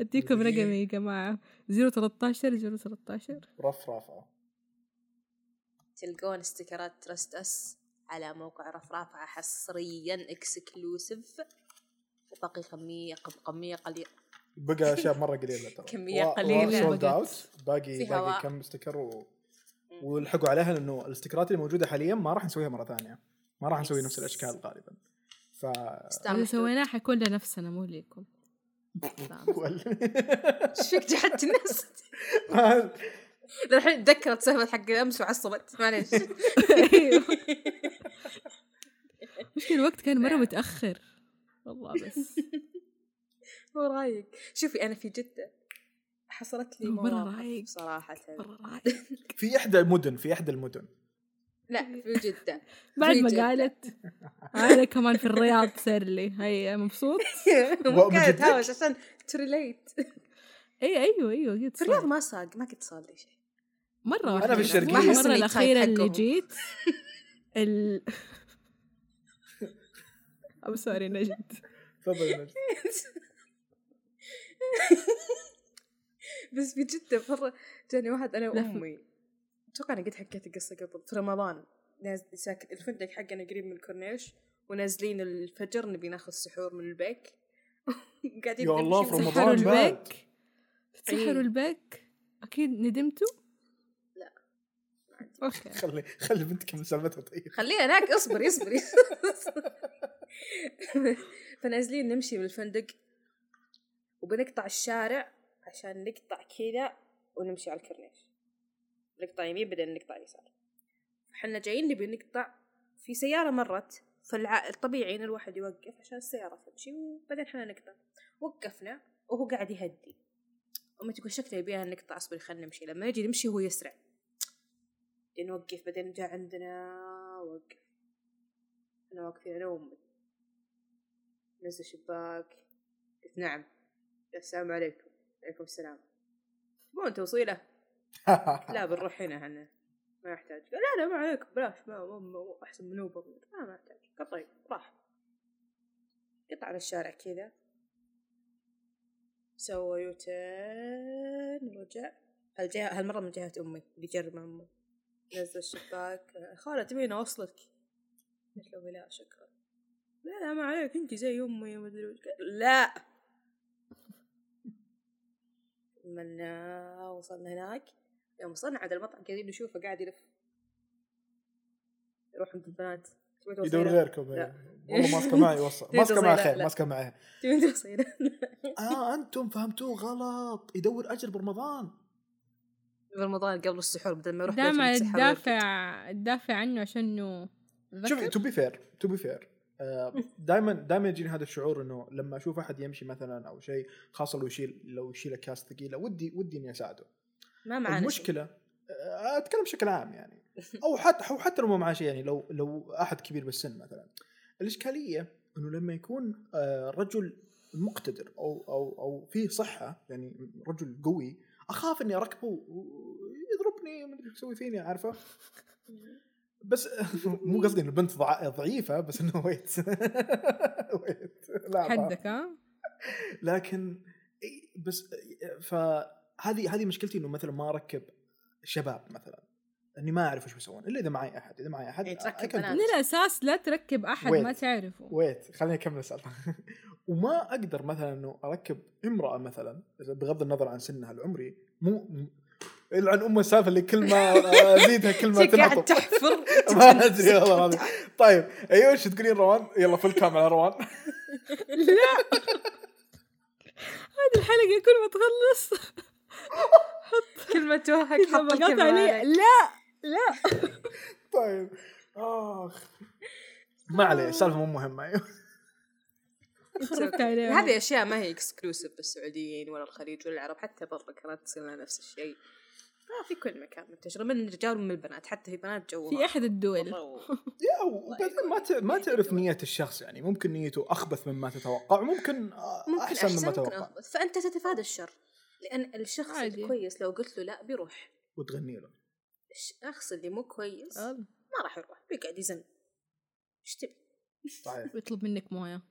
أديكم رقمي يا جماعة. 013 013 رف رافعة. تلقون استيكرات trust us على موقع رفرافة حصريا exclusive. وباقي كمية كمية قليلة بقى أشياء مرة قليلة ترى. <laughs> كمية قليلة. sold. out باقي باقي. كم sticker و... والحقوا عليها لأنه الاستكرات اللي موجودة حاليا ما راح نسويها مرة ثانية. ما راح نسوي نفس الأشكال غالبا. ف ستار اللي محدود. سويناه حيكون لنفسنا مو ليكم. إيش فيك جحدت الناس. <laughs> الحين تذكرت سهمة حق الامس وعصبت. معليش. أيوه <laughs> مشكلة الوقت كان مرة متأخر. والله بس. <laughs> هو رايق. شوفي أنا في جدة حصلت لي مرة رايق. صراحة. مرة رايق. في إحدى المدن في إحدى المدن. لا في جدة <laughs> بعد في ما. قالت <laughs> أنا كمان في الرياض صار لي هيا مبسوط <laughs> جدك؟ تهاوش عشان تريليت اي أيوه أيوه قد في الرياض. ما صار ما قد صار لي شيء مرة واحدة في بس. الشرقية. مرة ما أحس إني الأخيرة اللي. جيت ال أم سوري نجد تفضل نجد. بس في جدة مرة جاني واحد أنا لا. وأمي أتوقع أنا قد حكيت القصة قبل في رمضان نازل ساكن الفندق حقنا قريب من الكورنيش ونازلين الفجر نبي ناخذ سحور من البيك. <laughs> قاعدين يا الله، في رمضان. البيك. تسحروا إيه. البيك؟ أكيد ندمتوا؟ لا. okay. خلي خلي بنتك من سالفتها طيب. خليها هناك اصبري اصبري <laughs> فنازلين نمشي من الفندق وبنقطع الشارع عشان نقطع كذا ونمشي على الكورنيش. نقطع يمين بعدين نقطع يسار. إحنا جايين نبي نقطع في سيارة مرت فالطبيعي إن الواحد يوقف عشان السيارة تمشي وبعدين إحنا نقطع. وقفنا وهو قاعد يهدي. أمي تقول شكله يبيها نقطع أصبري خلينا نمشي. لما نجي نمشي هو يسرع. بعدين نوقف بعدين جاء عندنا وقف. إحنا واقفين أنا وأمي. نزل الشباك قلت نعم. السلام عليكم. عليكم السلام. مو توصيله <laughs> لا بنروح هنا إحنا ما يحتاج. قال لا لا ما عليك بلاش ما, ما, ما أحسن من أوبر. لا ما يحتاج. قال طيب راح. قطع على الشارع كذا. سوى يوتين ورجع هالجهة هالمرة من جهة أمي؟ اللي جرب مع أمي. نزل الشباك. خالة تبين أوصلك؟ قلت له لا شكرا. لا لا ما عليك انت زي أمي ما أدري وش. لا! من آه، وصلنا هناك يوم وصلنا عند المطعم كذا نشوفه قاعد يلف يروح عند البنات؟ يدور غيركم لا. والله ماسكة معي <laughs> وصل ماسكة معي؟ خير. ماسكة معي؟ آه أنتم فهمتوه غلط يدور أجر برمضان في رمضان قبل السحور بدل ما يروح دائما. تدافع تدافع عنه عشان إنه شوفي to be fair to be fair دائما دائما يجيني هذا الشعور إنه لما أشوف أحد يمشي مثلا أو شيء خاصة لو يشيل لو يشيل اكياس ثقيله ودي ودي إني أساعده. ما شيء. المشكلة آه، أتكلم بشكل عام يعني. أو حتى أو حتى لو ما معاه شيء يعني لو لو أحد كبير بالسن مثلا. الإشكالية إنه لما يكون آه، رجل مقتدر أو أو أو فيه صحة يعني رجل قوي أخاف إني أركبه ويضربني ما أدري إيش يسوي فيني عارفة؟ <laughs> بس <laughs> مو قصدي إنه البنت ضع- ضعيفة بس إنه ويت ويت <laughs> لا حدك ها؟ لكن بس فهذه هذه مشكلتي إنه مثلا ما أركب شباب مثلا. إني ما أعرف إيش بيسوون. إلا إذا معي أحد إذا معي أحد تركب. من الأساس لا تركب أحد ما Wait. تعرفه. ويت خليني أكمل السالفه <laughs> وما أقدر مثلا إنه أركب امرأة مثلا بغض النظر عن سنها العمري مو يلعن أم السالفة اللي كل ما <laughs> أزيدها كل ما تنعطف تحفر. <laughs> ما أدري والله العظيم. طيب أيوه إيش تقولين روان؟ يلا فل كام على روان. لا. هذه الحلقة كل ما تخلص. كلمة حط بقاطع الكلمة علي. عليك. لا لا. طيب. آخ. ما عليه السالفة مو مهمة. أيوه. <laughs> هذه أشياء ما هي exclusive بالسعوديين ولا الخليج ولا العرب حتى برا كانت تصير نفس الشيء. آه في كل مكان منتشرة من الرجال ومن البنات حتى في بنات جو في أحد الدول. <laughs> يا وبعدين ما ت- ما تعرف نية الشخص يعني ممكن نيته أخبث مما تتوقع وممكن آه، ممكن أحسن مما تتوقع. فأنت تتفادى الشر لأن الشخص عادي. الكويس لو قلت له لا بيروح. وتغني له. الشخص اللي مو كويس آه، ما راح يروح بيقعد يزن. إيش تبي؟ صحيح. يطلب منك موية.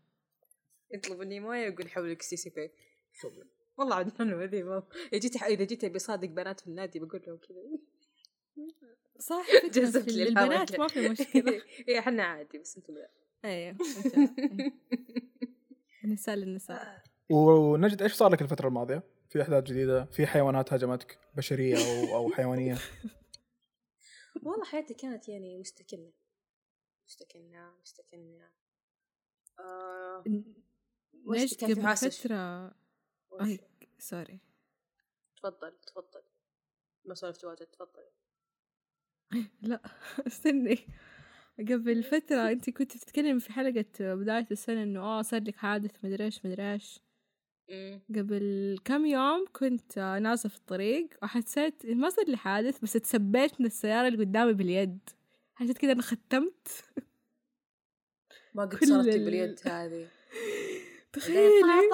يطلب مني موية ويقول أحولك STC Pay. والله عاد حلوة ذي ما- إذا جيت إذا جيت أبي صادق بنات في النادي بقول لهم كذا. صح جذبت فكرة لي البنات الهوى ما في مشكلة. <laughs> إيه إحنا عادي بس أنتم لا. <laughs> أيوه النساء. للنساء ونجد إيش صار لك الفترة الماضية؟ في أحداث جديدة؟ في حيوانات هاجمتك؟ بشرية أو أو حيوانية؟ <laughs> والله حياتي كانت يعني مستكنة مستكنة مستكنة آه في قبل؟ أي. سوري. تفضل تفضل. ما سولفت واجد تفضل. <laughs> لا استني. قبل فترة أنت كنت بتتكلم في حلقة بداية السنة إنه آه صار لك حادث مدري إيش مدري إيش. قبل كم يوم كنت نازلة في الطريق وحسيت ما صار لي حادث بس اتسبيت من السيارة اللي قدامي باليد. حسيت كذا أنا ختمت. ما قد صارت ال- باليد هذه. <laughs> تخيلي.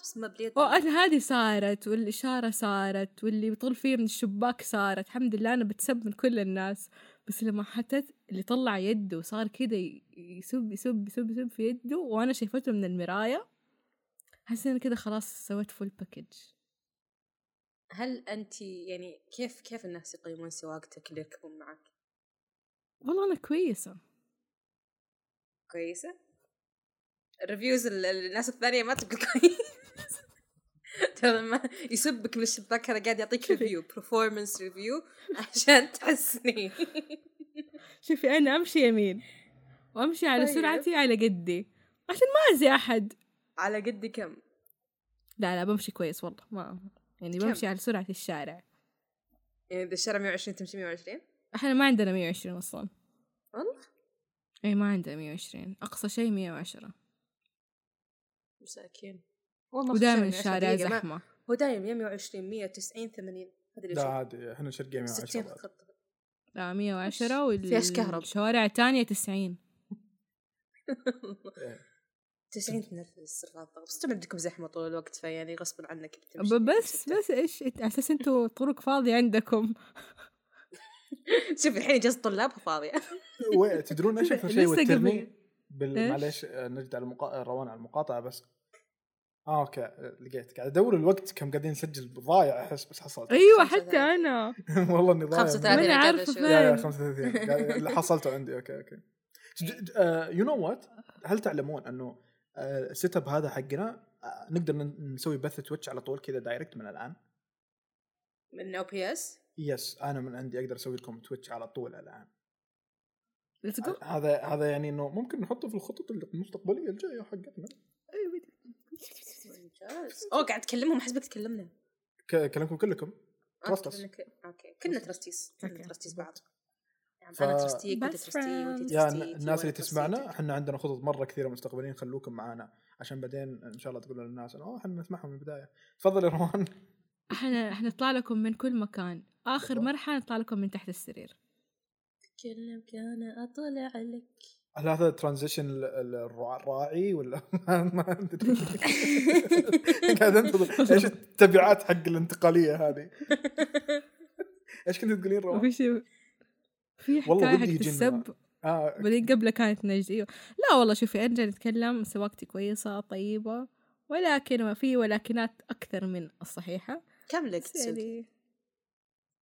بس ما باليد أو أنا هذه صارت والإشارة صارت واللي بيطل فيه من الشباك صارت. الحمد لله أنا بتسب من كل الناس. بس لما حتت اللي طلع يده وصار كده يسب يسب يسب يسب في يده وأنا شايفته من المراية حسيت إن كده خلاص سويت full package هل انت يعني كيف كيف الناس يقيمون سواقتك اللي يركبون معك؟ والله أنا كويسة. كويسة؟ ال reviews ال- الناس الثانية ما تقول كويس. <laughs> ترى لما يسبك من الشباك هذا قاعد يعطيك. review performance review عشان تحسني. <laughs> شوفي أنا أمشي يمين. وأمشي على طيب. سرعتي على قدي. عشان ما أذي أحد. على قد كم؟ لا لا بمشي كويس والله. ما يعني كم؟ بمشي على سرعة الشارع. يعني إذا الشارع 120 تمشي 120 إحنا ما عندنا 120 أصلا. والله؟ اي ما عندنا 120 أقصى شيء 110 مساكين. والله ودائما الشارع زحمة. هو دايم يا 120 190 80 هذا اللي لا. عادي إحنا شرقيه 60 110 خط لا 110 فيهاش كهرب. والشوارع الثانية 90 إيه. 90 تنرفز رفع الضغط. بس أنتم عندكم زحمة طول الوقت فيعني غصب عنك بتمشي بس بس إيش على أساس أنتوا <laughs> طرق فاضية عندكم. شوف الحين اجازه الطلاب فاضية. <laughs> وي- تدرون إيش أكثر <laughs> شيء لسه وترني قبل. بال... إيش؟ معليش آه، نجد على المقا... روان على المقاطعة بس. آه okay لقيت. قاعد أدور الوقت كم قاعدين نسجل ضايع أحس بس حصلت. أيوه حتى. أنا. <laughs> والله إني ضايع. 35 ماني قاعدة عارفة أشوف. فين. يا يا 35 <laughs> قاعد- اللي حصلته عندي. okay okay. you know what هل تعلمون أنه آه، ال setup هذا حقنا آه، نقدر نسوي بث Twitch على طول كذا direct من الآن؟ من أو بي اس يس أنا من عندي أقدر أسوي لكم Twitch على طول الآن. let's go هذا هذا يعني إنه ممكن نحطه في الخطط المستقبلية الجاية حقتنا. أوه قاعد تكلمهم حسبك تكلمنا ك- كلامكم كلكم. آه، us. كلنا- okay. كنا trustees كنا okay. trustees بعض. يعني ف- أنا trusteeك وانت trustee وأنت. يا trustee ن- الناس اللي. تسمعنا إحنا عندنا خطط مرة كثيرة مستقبلين خلوكم معانا. عشان بعدين إن شاء الله تقولوا للناس إنه "أوه، إحنا نسمعهم من البداية. تفضل يا روان. إحنا حنطلع لكم من كل مكان. آخر. مرحلة نطلع لكم من تحت السرير. كلم كان أطلع لك. هل هذا transition الراعي ولا <laughs> ما ما أدري. <laughs> قاعد أنتظر. إيش التبعات حق الانتقالية هذه؟ <laughs> إيش كنت تقولين روان؟ وفي شيء في والله حكاية يجينا. السب آه. بعدين قبل كانت نجد. إيوه. لا والله شوفي ارجع نتكلم سواقتي كويسة طيبة ولكن ما في ولكنات أكثر من الصحيحة. كم لك يعني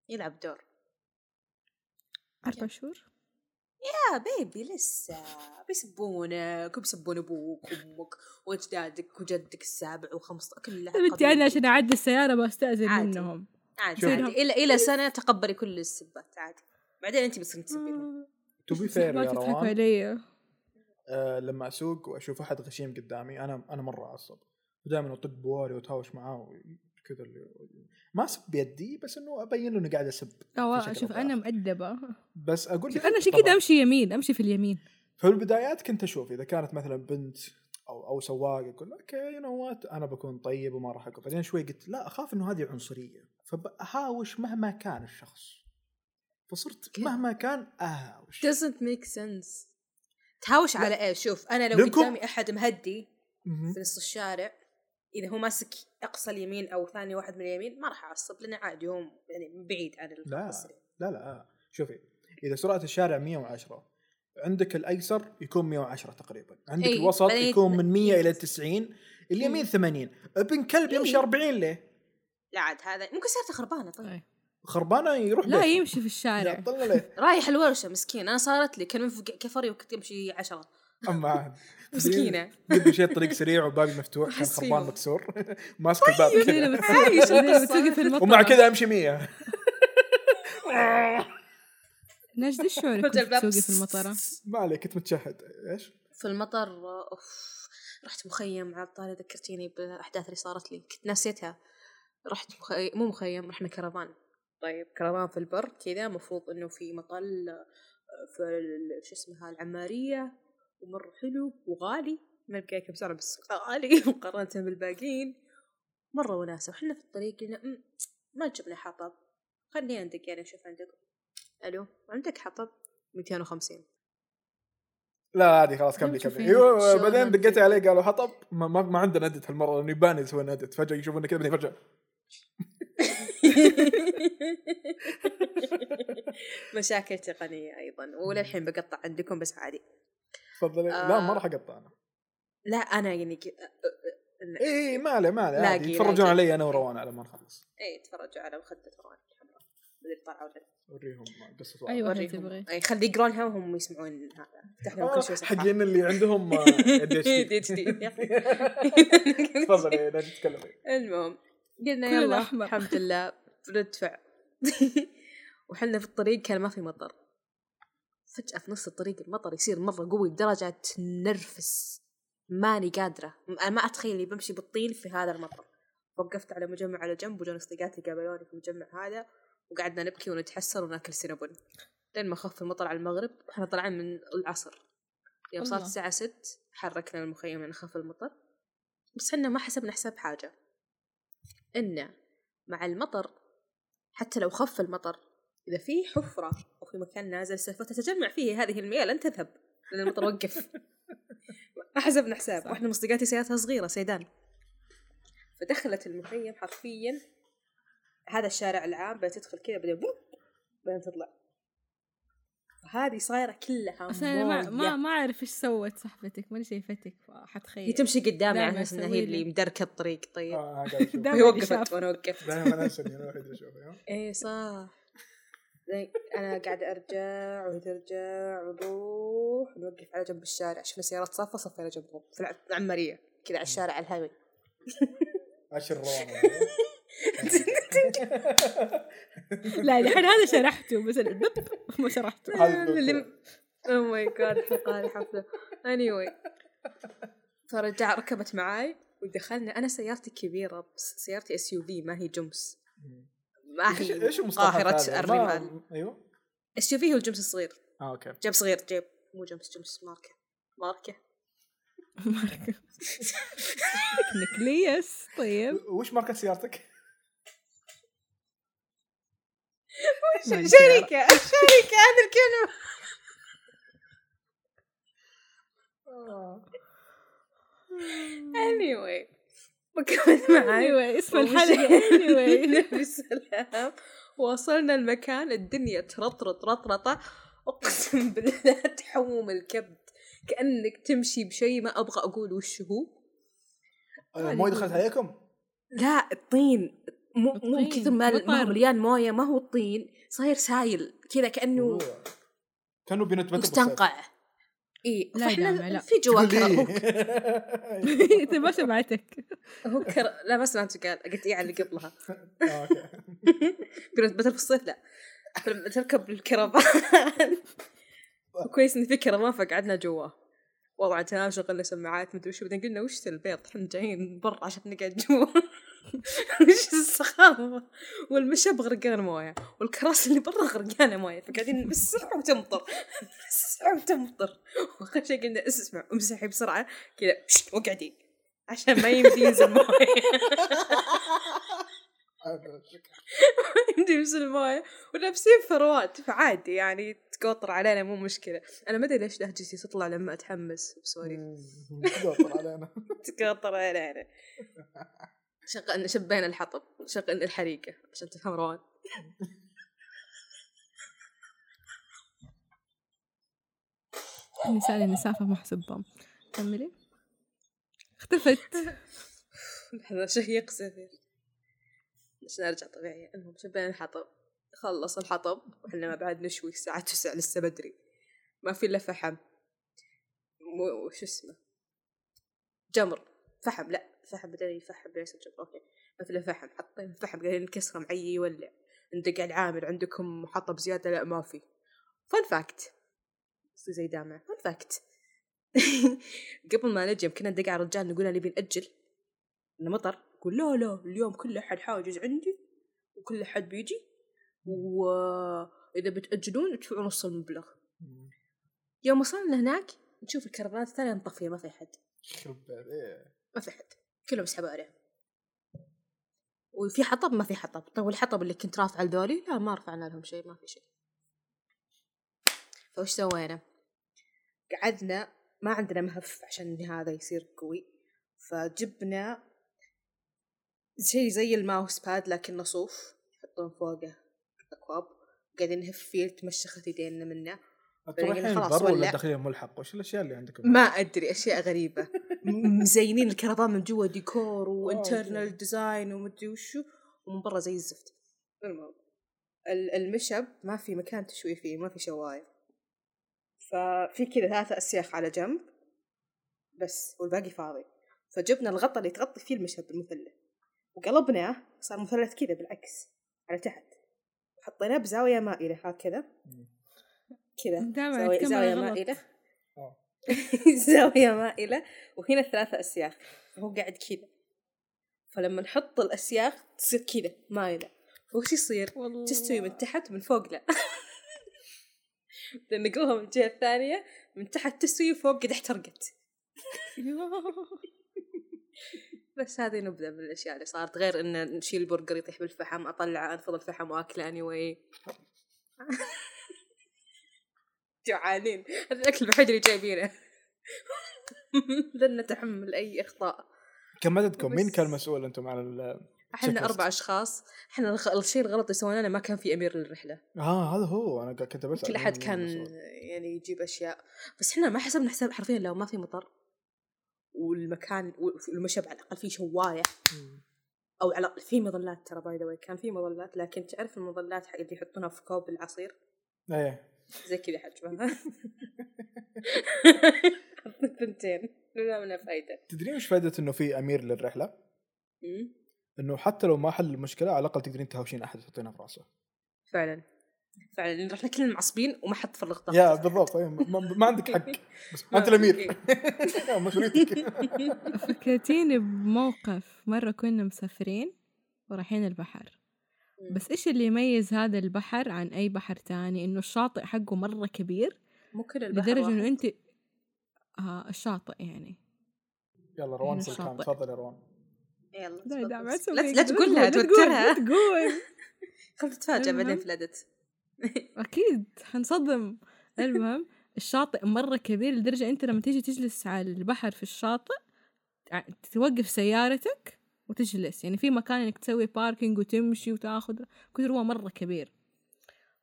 يلعب دور. أربع شهور يا baby لسه بيسبونك وبيسبون أبوك وأمك وأجدادك وجدك السابع وخمسة كل بنتي أنا عشان أعدي السيارة بستاذن. منهم. عادي. عادي. إلى إلى سنة تقبلي كل السبات عادي. بعدين انت بتصيرين تسبينهم. to be fair يا روان علي. آه لما أسوق وأشوف أحد غشيم قدامي أنا أنا مرة أعصب. ودائما أطق بواري وأتهاوش معاه كذا اللي ما أسب بيدي بس إنه أبين له اني قاعد أسب أو بشكل شوف أنا. مؤدبة بس أقول شوف لك أنا طبعاً. كذا أمشي يمين أمشي في اليمين في البدايات كنت أشوف إذا كانت مثلا بنت أو أو سواق أقول okay you know what أنا بكون طيب وما راح أقف بعدين شوي قلت لا أخاف إنه هذه عنصرية فبهاوش مهما كان الشخص فصرت؟ مهما كان أهاوش doesn't make sense تهاوش على إيش شوف أنا لو قدامي أحد مهدي. في نص الشارع إذا هو ماسك أقصى اليمين أو ثاني واحد من اليمين ما راح أعصب لأنه عادي هو يعني من بعيد عن لا. لا لا شوفي إذا سرعة الشارع 110 عندك الأيسر يكون 110 تقريبا. عندك أي، الوسط يكون من 100 إلى ينزل. 90 اليمين 80 ابن كلب يمشي إيه. 40 ليه؟ لا عاد هذا ممكن سيارته خربانة طيب. خربانة يروح لا بيته. يمشي في الشارع. رايح الورشة مسكين. أنا صارت لي كان من كفري وكنت امشي عشرة. أما عاد. <laughs> مسكينة. قد شيء طريق سريع وبابي مفتوح كان خربان. مكسور. <laughs> ماسك الباب. كذا في المطر ومع كذا أمشي 100 <laughs> نجد إيش شعورك الباب. تسوقي في المطره؟ ما عليك كنت متشهد. إيش؟ في المطر أوف رحت مخيم على الطاري ذكرتيني بالاحداث اللي صارت لي. كنت نسيتها. رحت مخيم مو مخيم رحنا كرفان. طيب كرفان في البر كذا المفروض إنه في مطل آه، في شو اسمها العمارية. ومره حلو وغالي. ما كم سنه بس غالي <laughs> مقارنة بالباقيين. مرة وناسة وحنا في الطريق قلنا "أم، ما جبنا حطب. خلينا ندق يعني نشوف عندكم ألو عندك حطب؟ 250 لا عادي خلاص كملي كملي؟ أيوه بعدين دقيت؟ عليه قالوا حطب؟ ما, ما, ما عندنا ندت هالمرة لأنه يبان يسوي ندت. فجأة يشوفونا كذا بعدين فجأة. <laughs> مشاكل تقنية أيضا وللحين بقطع عندكم بس عادي. تفضلي آه. لا ما راح اقطع أنا لا أنا يعني ك... أ- اي إي، ما عليه ما عليه عادي يتفرجون. علي أنا وروان على ما نخلص اي تفرجوا على مخدة روان الحمراء اللي طلعوا لنا اوريهم قصة. أيوه وريهم. تبغي اي خلي يقرونها وهم يسمعون هذا افتح لهم آه، كل شيء. حقين اللي عندهم آه، <laughs> ADHD. <laughs> <laughs> تفضلي لا تتكلمي المهم قلنا يلا. الحمد لله بندفع وحنا في الطريق كان ما في مطر فجأة في نص الطريق المطر يصير مرة قوي بدرجة تنرفز. ماني قادرة. أنا ما أتخيل إني بمشي بالطين في هذا المطر. وقفت على مجمع على جنب وجون صديقاتي قابلوني في المجمع هذا. وقعدنا نبكي ونتحسر وناكل سينابون. لين ما خف المطر على المغرب إحنا طالعين من العصر. يوم صارت. الساعة ست حركنا المخيم لين خف المطر. بس إحنا ما حسبنا حساب حاجة. إن مع المطر حتى لو خف المطر إذا في حفرة في مكان نازل سوف تتجمع فيه هذه المياه لن تذهب. لأن المطر وقف ما <laughs> حسبنا حساب. صح. وإحنا مصدقاتي سيارتها صغيرة سيدان. فدخلت المخيم حرفيا. هذا الشارع العام بتدخل كذا بعدين بوب بعدين تطلع. هذه صايرة كلها بس أنا ما ما. ما أعرف إيش سوت صاحبتك ماني شايفتك هي حتخيل. تمشي قدامي على أساس انها هي لي. اللي مدركة الطريق. طيب. آه، اللي <laughs> وقفت. وأنا وقفت دائما أنا الوحيد اللي اشوفه إيه صح. أنا قاعدة أرجع وهي ترجع ونروح نوقف على جنب الشارع. شفنا سيارات صافة صفينا جنبهم. في الع- العماريه كذا على الشارع على الهايوي عشر روان لا الحين هذا شرحته بس دب ما شرحته. أو ماي جاد الحلقة هذه حفله اني واي فرجع ركبت معاي ودخلنا. أنا سيارتي كبيرة بس سيارتي اس يو في ما هي جمس. ما إيش هي إيش المصطلحات قاهره هذه؟ الرمال ما- أيوه. إس يو في هو الجمس الصغير. آه أوكي. جيب صغير جيب. مو جمس جمس ماركة. ماركة. <laughs> نكليس طيب. وش ماركة سيارتك؟ شركة؟ شركة هذه الكلمة. anyway. وكملت معي anyway اسم الحلقة. anyway <laughs> نبي السلام وصلنا المكان الدنيا ترطرط رطرطة. أقسم بالله تحوم الكبد. كأنك تمشي بشيء ما أبغى أقول. وش هو؟ آه، موية دخلت عليكم؟ لا الطين. مو مو كثر ما. مليان موية ما هو الطين. صاير سايل. كذا كأنه أوه. كانوا بينتبتوا مستنقع. إي لا فاحنا لا. في جوا كرا هو <laughs> انت ما سمعتك. هو كرا لا ما سمعت قال. قلت إيه على اللي قبلها. <laughs> okay. قلت بدل في الصيف لا. فلما تركب الكرفان. <laughs> كويس إن في كرفان فقعدنا جواه وضعتها شغلنا سماعات مدري وش بعدين قلنا وش ذا البيض؟ إحنا جايين برا عشان نقعد جوا. <laughs> وش السخافة؟ والمشب غرقان موية والكراسي اللي برا غرقانة موية فقاعدين بالسرعة وتمطر بالسرعة وتمطر. وأخر شيء قلنا اسمع امسحي بسرعة كذا وقعدي عشان ما يمدي ينزل موية. <laughs> يمدي ينزل المويه ولابسين فروات فعادي يعني تقطر علينا مو مشكلة. أنا ما أدري ليش لهجتي تطلع لما أتحمس. بسوري تقطر علينا. <laughs> تقطر علينا. شغلنا شبينا الحطب شغلنا الحريقة عشان تفهم روان. النسافة محسوب بام كملي. اختفت. هذا شيء يقصد عشان أرجع طبيعية. المهم شبينا الحطب. خلص الحطب وإحنا ما بعد نشوي الساعة تسعة لسه بدري. ما في إلا فحم. وش اسمه؟ جمر. فحم لا. فحم بدل فحم ليس جمر okay. إلا فحم حطينا فحم قاعدين نكسره معي يولع. ندق على العامل عندكم حطب زيادة لا ما في. fun fact زي دامع. fun fact <laughs> قبل ما نجي كنا ندق على الرجال نقول له نبي نأجل. انه مطر. يقول لا لا اليوم كل أحد حاجز عندي وكل أحد بيجي. واذا بتأجلون ادفعوا نص المبلغ. يوم وصلنا هناك نشوف الكرفانات الثانية مطفية ما في حد يخرب بيت، إيه. ما في حد كلهم يسحبوا عليه. وفي حطب؟ ما في حطب. طيب والحطب اللي كنت رافعه لذولي؟ لا ما رفعنا لهم شيء ما في شيء. فوش سوينا؟ قعدنا ما عندنا مهف عشان هذا يصير قوي. فجبنا شيء زي ال mouse pad لكنه صوف يحطون فوقه أكواب. قاعدين نهف فيه تمشخت يدينا منه. رايحين خلاص برا ولا. داخلين ملحق؟ وش الأشياء اللي عندكم؟ ما أدري أشياء غريبة مزينين الكرفان من جوا ديكور. <laughs> و internal design ومدري وشو ومن برا زي الزفت المهم ال- المشب ما في مكان تشوي فيه ما في شواية ففي كذا ثلاثة أسياخ على جنب بس والباقي فاضي فجبنا الغطا اللي تغطي فيه المشب المثلث وقلبناه صار مثلث كذا بالعكس على تحت وحطيناه بزاوية مائلة هكذا كذا زاوية. مائلة. آه. <laughs> زاوية مائلة وهنا الثلاثة أسياخ فهو قاعد كذا. فلما نحط الأسياخ تصير كذا مايلة وش يصير؟ والله. تستوي من تحت من فوق لا. لأن <laughs> نقلها من الجهة الثانية من تحت تستوي فوق قد احترقت. <laughs> بس هذه نبذة من الأشياء اللي صارت. غير إن نشيل البرجر يطيح بالفحم أطلع أنفض الفحم وأكله anyway جوعانين هذا الأكل الوحيد اللي جايبينه. <laughs> لن نتحمل أي إخطاء. كم عددكم؟ مين بس- كان مسؤول أنتم على ال- إحنا. أربع أشخاص. إحنا الشيء الغلط اللي سويناه ما كان في أمير للرحلة. آه هذا هو. أنا كنت بسأل كل أحد كان يعني يجيب أشياء. بس إحنا ما حسبنا حساب حرفيا لو ما في مطر والمكان والمشب على الأقل فيه شواية. أو على في مظلات. ترى by the كان في مظلات. لكن تعرف المظلات اللي يحطونها في كوب العصير؟ إيه. زي كذا حجمها ثنتين لا منها فايدة. تدرين وش فائده إنه في أمير للرحلة؟ إنه حتى لو ما حل المشكلة على الأقل تقدرين تهاوشين أحد تحطينها في راسه. فعلا. فعلا. لأن رحنا كلنا معصبين وما حد فرغ طاقته يا بالضبط. ما, ما عندك حق. بس <laughs> ما أنت الأمير. <laughs> مسؤوليتك فكرتيني بموقف. مرة كنا مسافرين ورايحين البحر. بس إيش اللي يميز هذا البحر عن أي بحر تاني؟ إنه الشاطئ حقه مرة كبير مو كل البحر لدرجة. إنه أنت آه الشاطئ يعني. يلا روان هنا سلطان. تفضل يا روان. يلا لا لا لا كده. لا تقول لها لا تقول، توترها. لا تقول. <laughs> خل تتفاجأ بعدين الادت أكيد حنصدم. المهم الشاطئ مرة كبير لدرجة أنت لما تيجي تجلس على البحر في الشاطئ توقف سيارتك وتجلس يعني في مكان إنك تسوي باركينج وتمشي وتاخذ كثر هو مرة كبير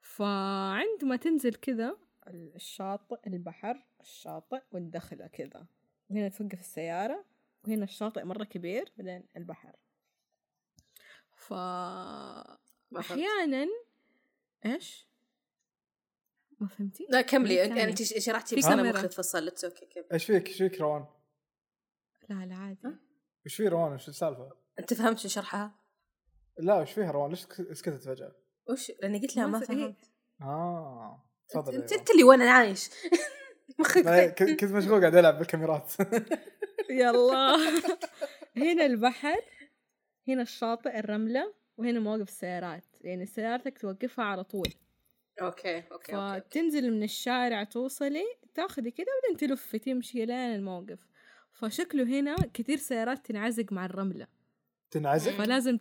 فعندما تنزل كذا الشاطئ البحر الشاطئ والدخلة كذا وهنا توقف السيارة وهنا الشاطئ مرة كبير بعدين البحر ف ما. أحيانا إيش؟ ما فهمتي؟ لا كملي كملي. انت شرحتي بس أنا. مخي تفصل it's okay كمل إيش فيك إيش فيك روان؟ لا لا عادي إيش في روان؟ إيش السالفة؟ أنت فهمت شو شرحها؟ لا إيش فيها روان؟ ليش سكتت فجأة؟ وش؟ لأني قلت لها ما فهمت. آه تفضل انت أنت اللي وأنا عايش. <laughs> مخك كنت مشغول قاعد ألعب بالكاميرات. <laughs> يلا. <laughs> هنا البحر هنا الشاطئ الرملة وهنا مواقف السيارات. يعني سيارتك توقفها على طول. okay okay okay. فتنزل من الشارع توصلي تاخذي كده وبعدين تلفي تمشي لين الموقف. فشكله هنا كثير سيارات تنغرز مع الرملة تنغرز فلازم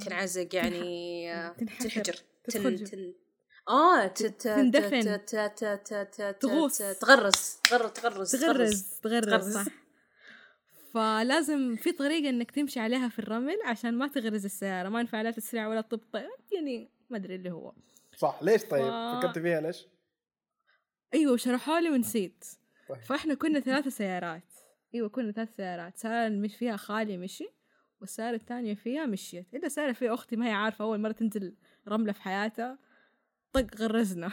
تنعزق يعني آه،. تنحجر تن آه تندفن. تغوص. تغرس تغرس تغرس تغرز تغرز تغرز. صح فلازم في طريقة إنك تمشي عليها في الرمل عشان ما تغرز السيارة ما ينفع لا تسرع ولا تبطئ يعني ما أدري اللي هو صح ليش طيب؟ ف- فكرت فيها ليش؟ أيوه شرحوا لي ونسيت. فاحنا كنا ثلاثة سيارات. إيوه كنا ثلاث سيارات. سيارة مش فيها خالي مشي والسيارة الثانية فيها مشيت. إلا سيارة فيها أختي ما هي عارفة أول مرة تنزل رملة في حياتها. طق غرزنا.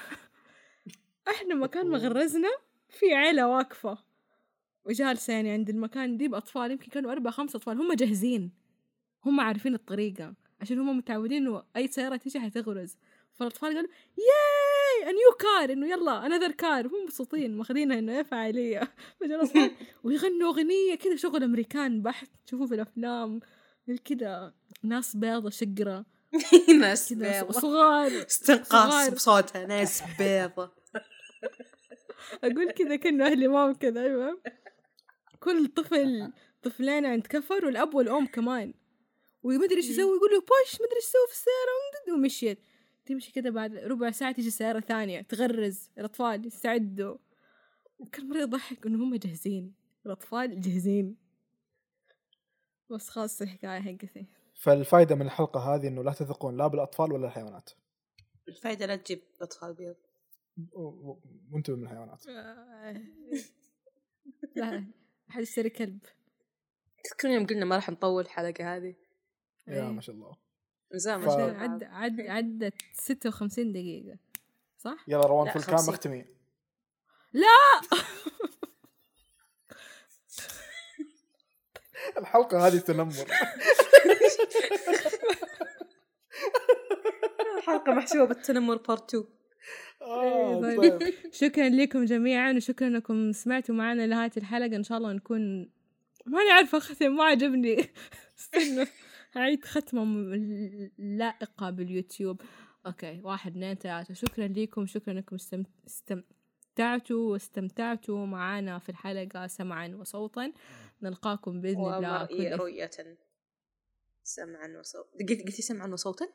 <laughs> إحنا مكان ما غرزنا في عيلة واقفة. وجالسة يعني عند المكان دي بأطفال يمكن كانوا أربع خمسة أطفال. هم جاهزين. هم عارفين الطريقة. عشان هم متعودين إنه أي سيارة تيجي حتغرز. فالأطفال قالوا ياي نيو كار إنه يلا أنذر كار هم مبسوطين ماخذينها فعالية <laughs> فجأة الأطفال <laughs> ويغنوا أغنية كذا شغل أمريكان بحت. تشوفوه في الأفلام كذا ناس بيضة شقرة. <laughs> ناس بيضة. صغار. استنقاص. بصوتها ناس بيضة. أقول كذا كأنه أهلي مام كذا أيوه. كل طفل طفلين عند كفر والأب والأم كمان. ومدري إيش يسوي يقول له بوش مدري إيش يسوي في السيارة. ومشيت. تمشي كذا بعد ربع ساعة تيجي سيارة ثانية تغرز الأطفال يستعدوا. وكان مرة يضحك إنه هم جاهزين الأطفال جاهزين. بس خلاص الحكاية حقتي. فالفائده من الحلقة هذه إنه لا تثقون لا بالأطفال ولا الحيوانات. الفايدة لا تجيب أطفال بيض. وانتبه من الحيوانات. آه. لا أحد يشتري كلب. تذكرون يوم قلنا ما راح نطول الحلقة هذه؟ يا. ما شاء الله. زمان ف- عد عد عدت 56 دقيقة. صح؟ يلا روان في الكام. اختمي. لا! <laughs> الحلقة هذه تنمر. <laughs> حلقة محشوة بالتنمر بارت 2 آه، إيه، طيب. <laughs> شكرا لكم جميعا وشكرا انكم سمعتوا معنا لنهاية الحلقة. إن شاء الله نكون ماني عارفة اختم ما عجبني. استنى هعيد ختمة لائقة باليوتيوب. أوكي واحد اثنين ثلاثة. شكرا لكم شكرا إنكم استم... استمتعتوا واستمتعتوا معنا في الحلقة سمعا وصوتا. نلقاكم بإذن الله كل رؤية سمعا وصوتا قلت قلتي سمعا وصوتا؟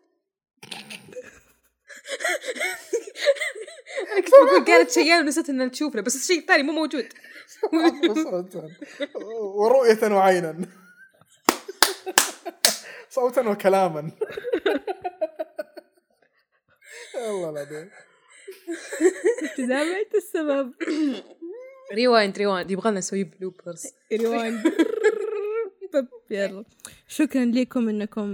أنا كنت بقول قالت شيئا ونسيت ان تشوفنا بس الشيء الثاني مو موجود. <laughs> <laughs> ورؤية وعينا. صوتا وكلاما. الله العظيم. انت السبب. rewind rewind يبغى لنا نسوي bloopers rewind يلا. شكرا لكم إنكم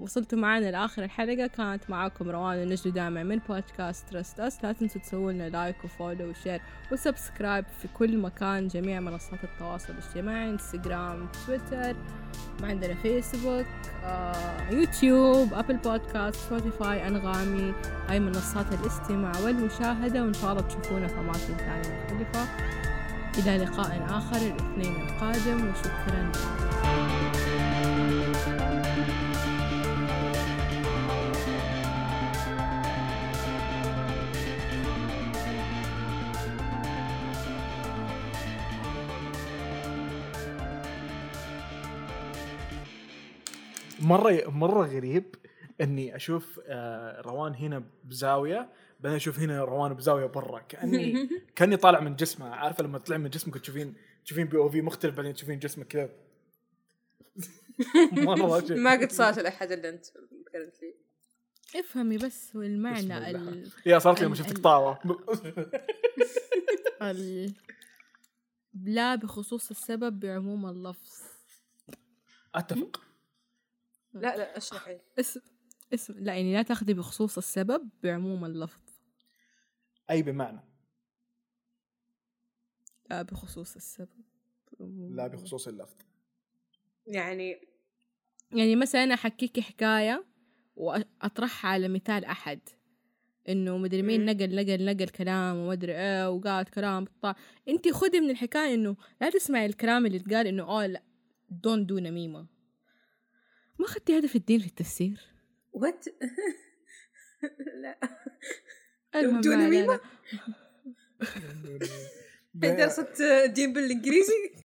وصلتوا معنا لآخر الحلقة. كانت معاكم روان النجد دامع من بودكاست Trust Us لا تنسوا تسووا لنا like و follow و share و subscribe في كل مكان جميع منصات التواصل الاجتماعي إنستغرام تويتر ما عندنا فيسبوك آه، يوتيوب أبل بودكاست سبوتيفاي أنغامي هاي منصات الاستماع والمشاهدة. وان شاء الله تشوفونا في أماكن ثانية مختلفة. إلى لقاء آخر الاثنين القادم وشكرا. مره مرة غريب إني أشوف آه، روان هنا بزاوية بعدين أشوف هنا روان بزاوية برا كأني <laughs> كأني طالع من جسمه. عارفه لما تطلع من جسمك وتشوفين تشوفين بي أو في مختلف بعدين تشوفين جسمك كذا. <laughs> مرة. <laughs> ما قد صارت الاحد اللي أنت فيه افهمي بس الله. ال... يا صارت لي لما شفتك طاوة. ال... لا بخصوص السبب بعموم اللفظ. أتفق. لا لا أشرحي. اسم اسم لا يعني لا تاخذي بخصوص السبب بعموم اللفظ. أي بمعنى. لا بخصوص السبب. لا. بخصوص اللفظ. يعني يعني مثلا أنا احكيكي حكاية وأطرحها على مثال أحد. إنه مدري مين. نقل نقل نقل كلام ومدري إيه وقال كلام بالطا انت خدي من الحكاية إنه لا تسمعي الكلام اللي اتقال إنه آه لا دون دو نميمة. ما أخذتي هذا في الدين في التفسير وات لا. دون؟ علينا. درست الدين بالانجليزي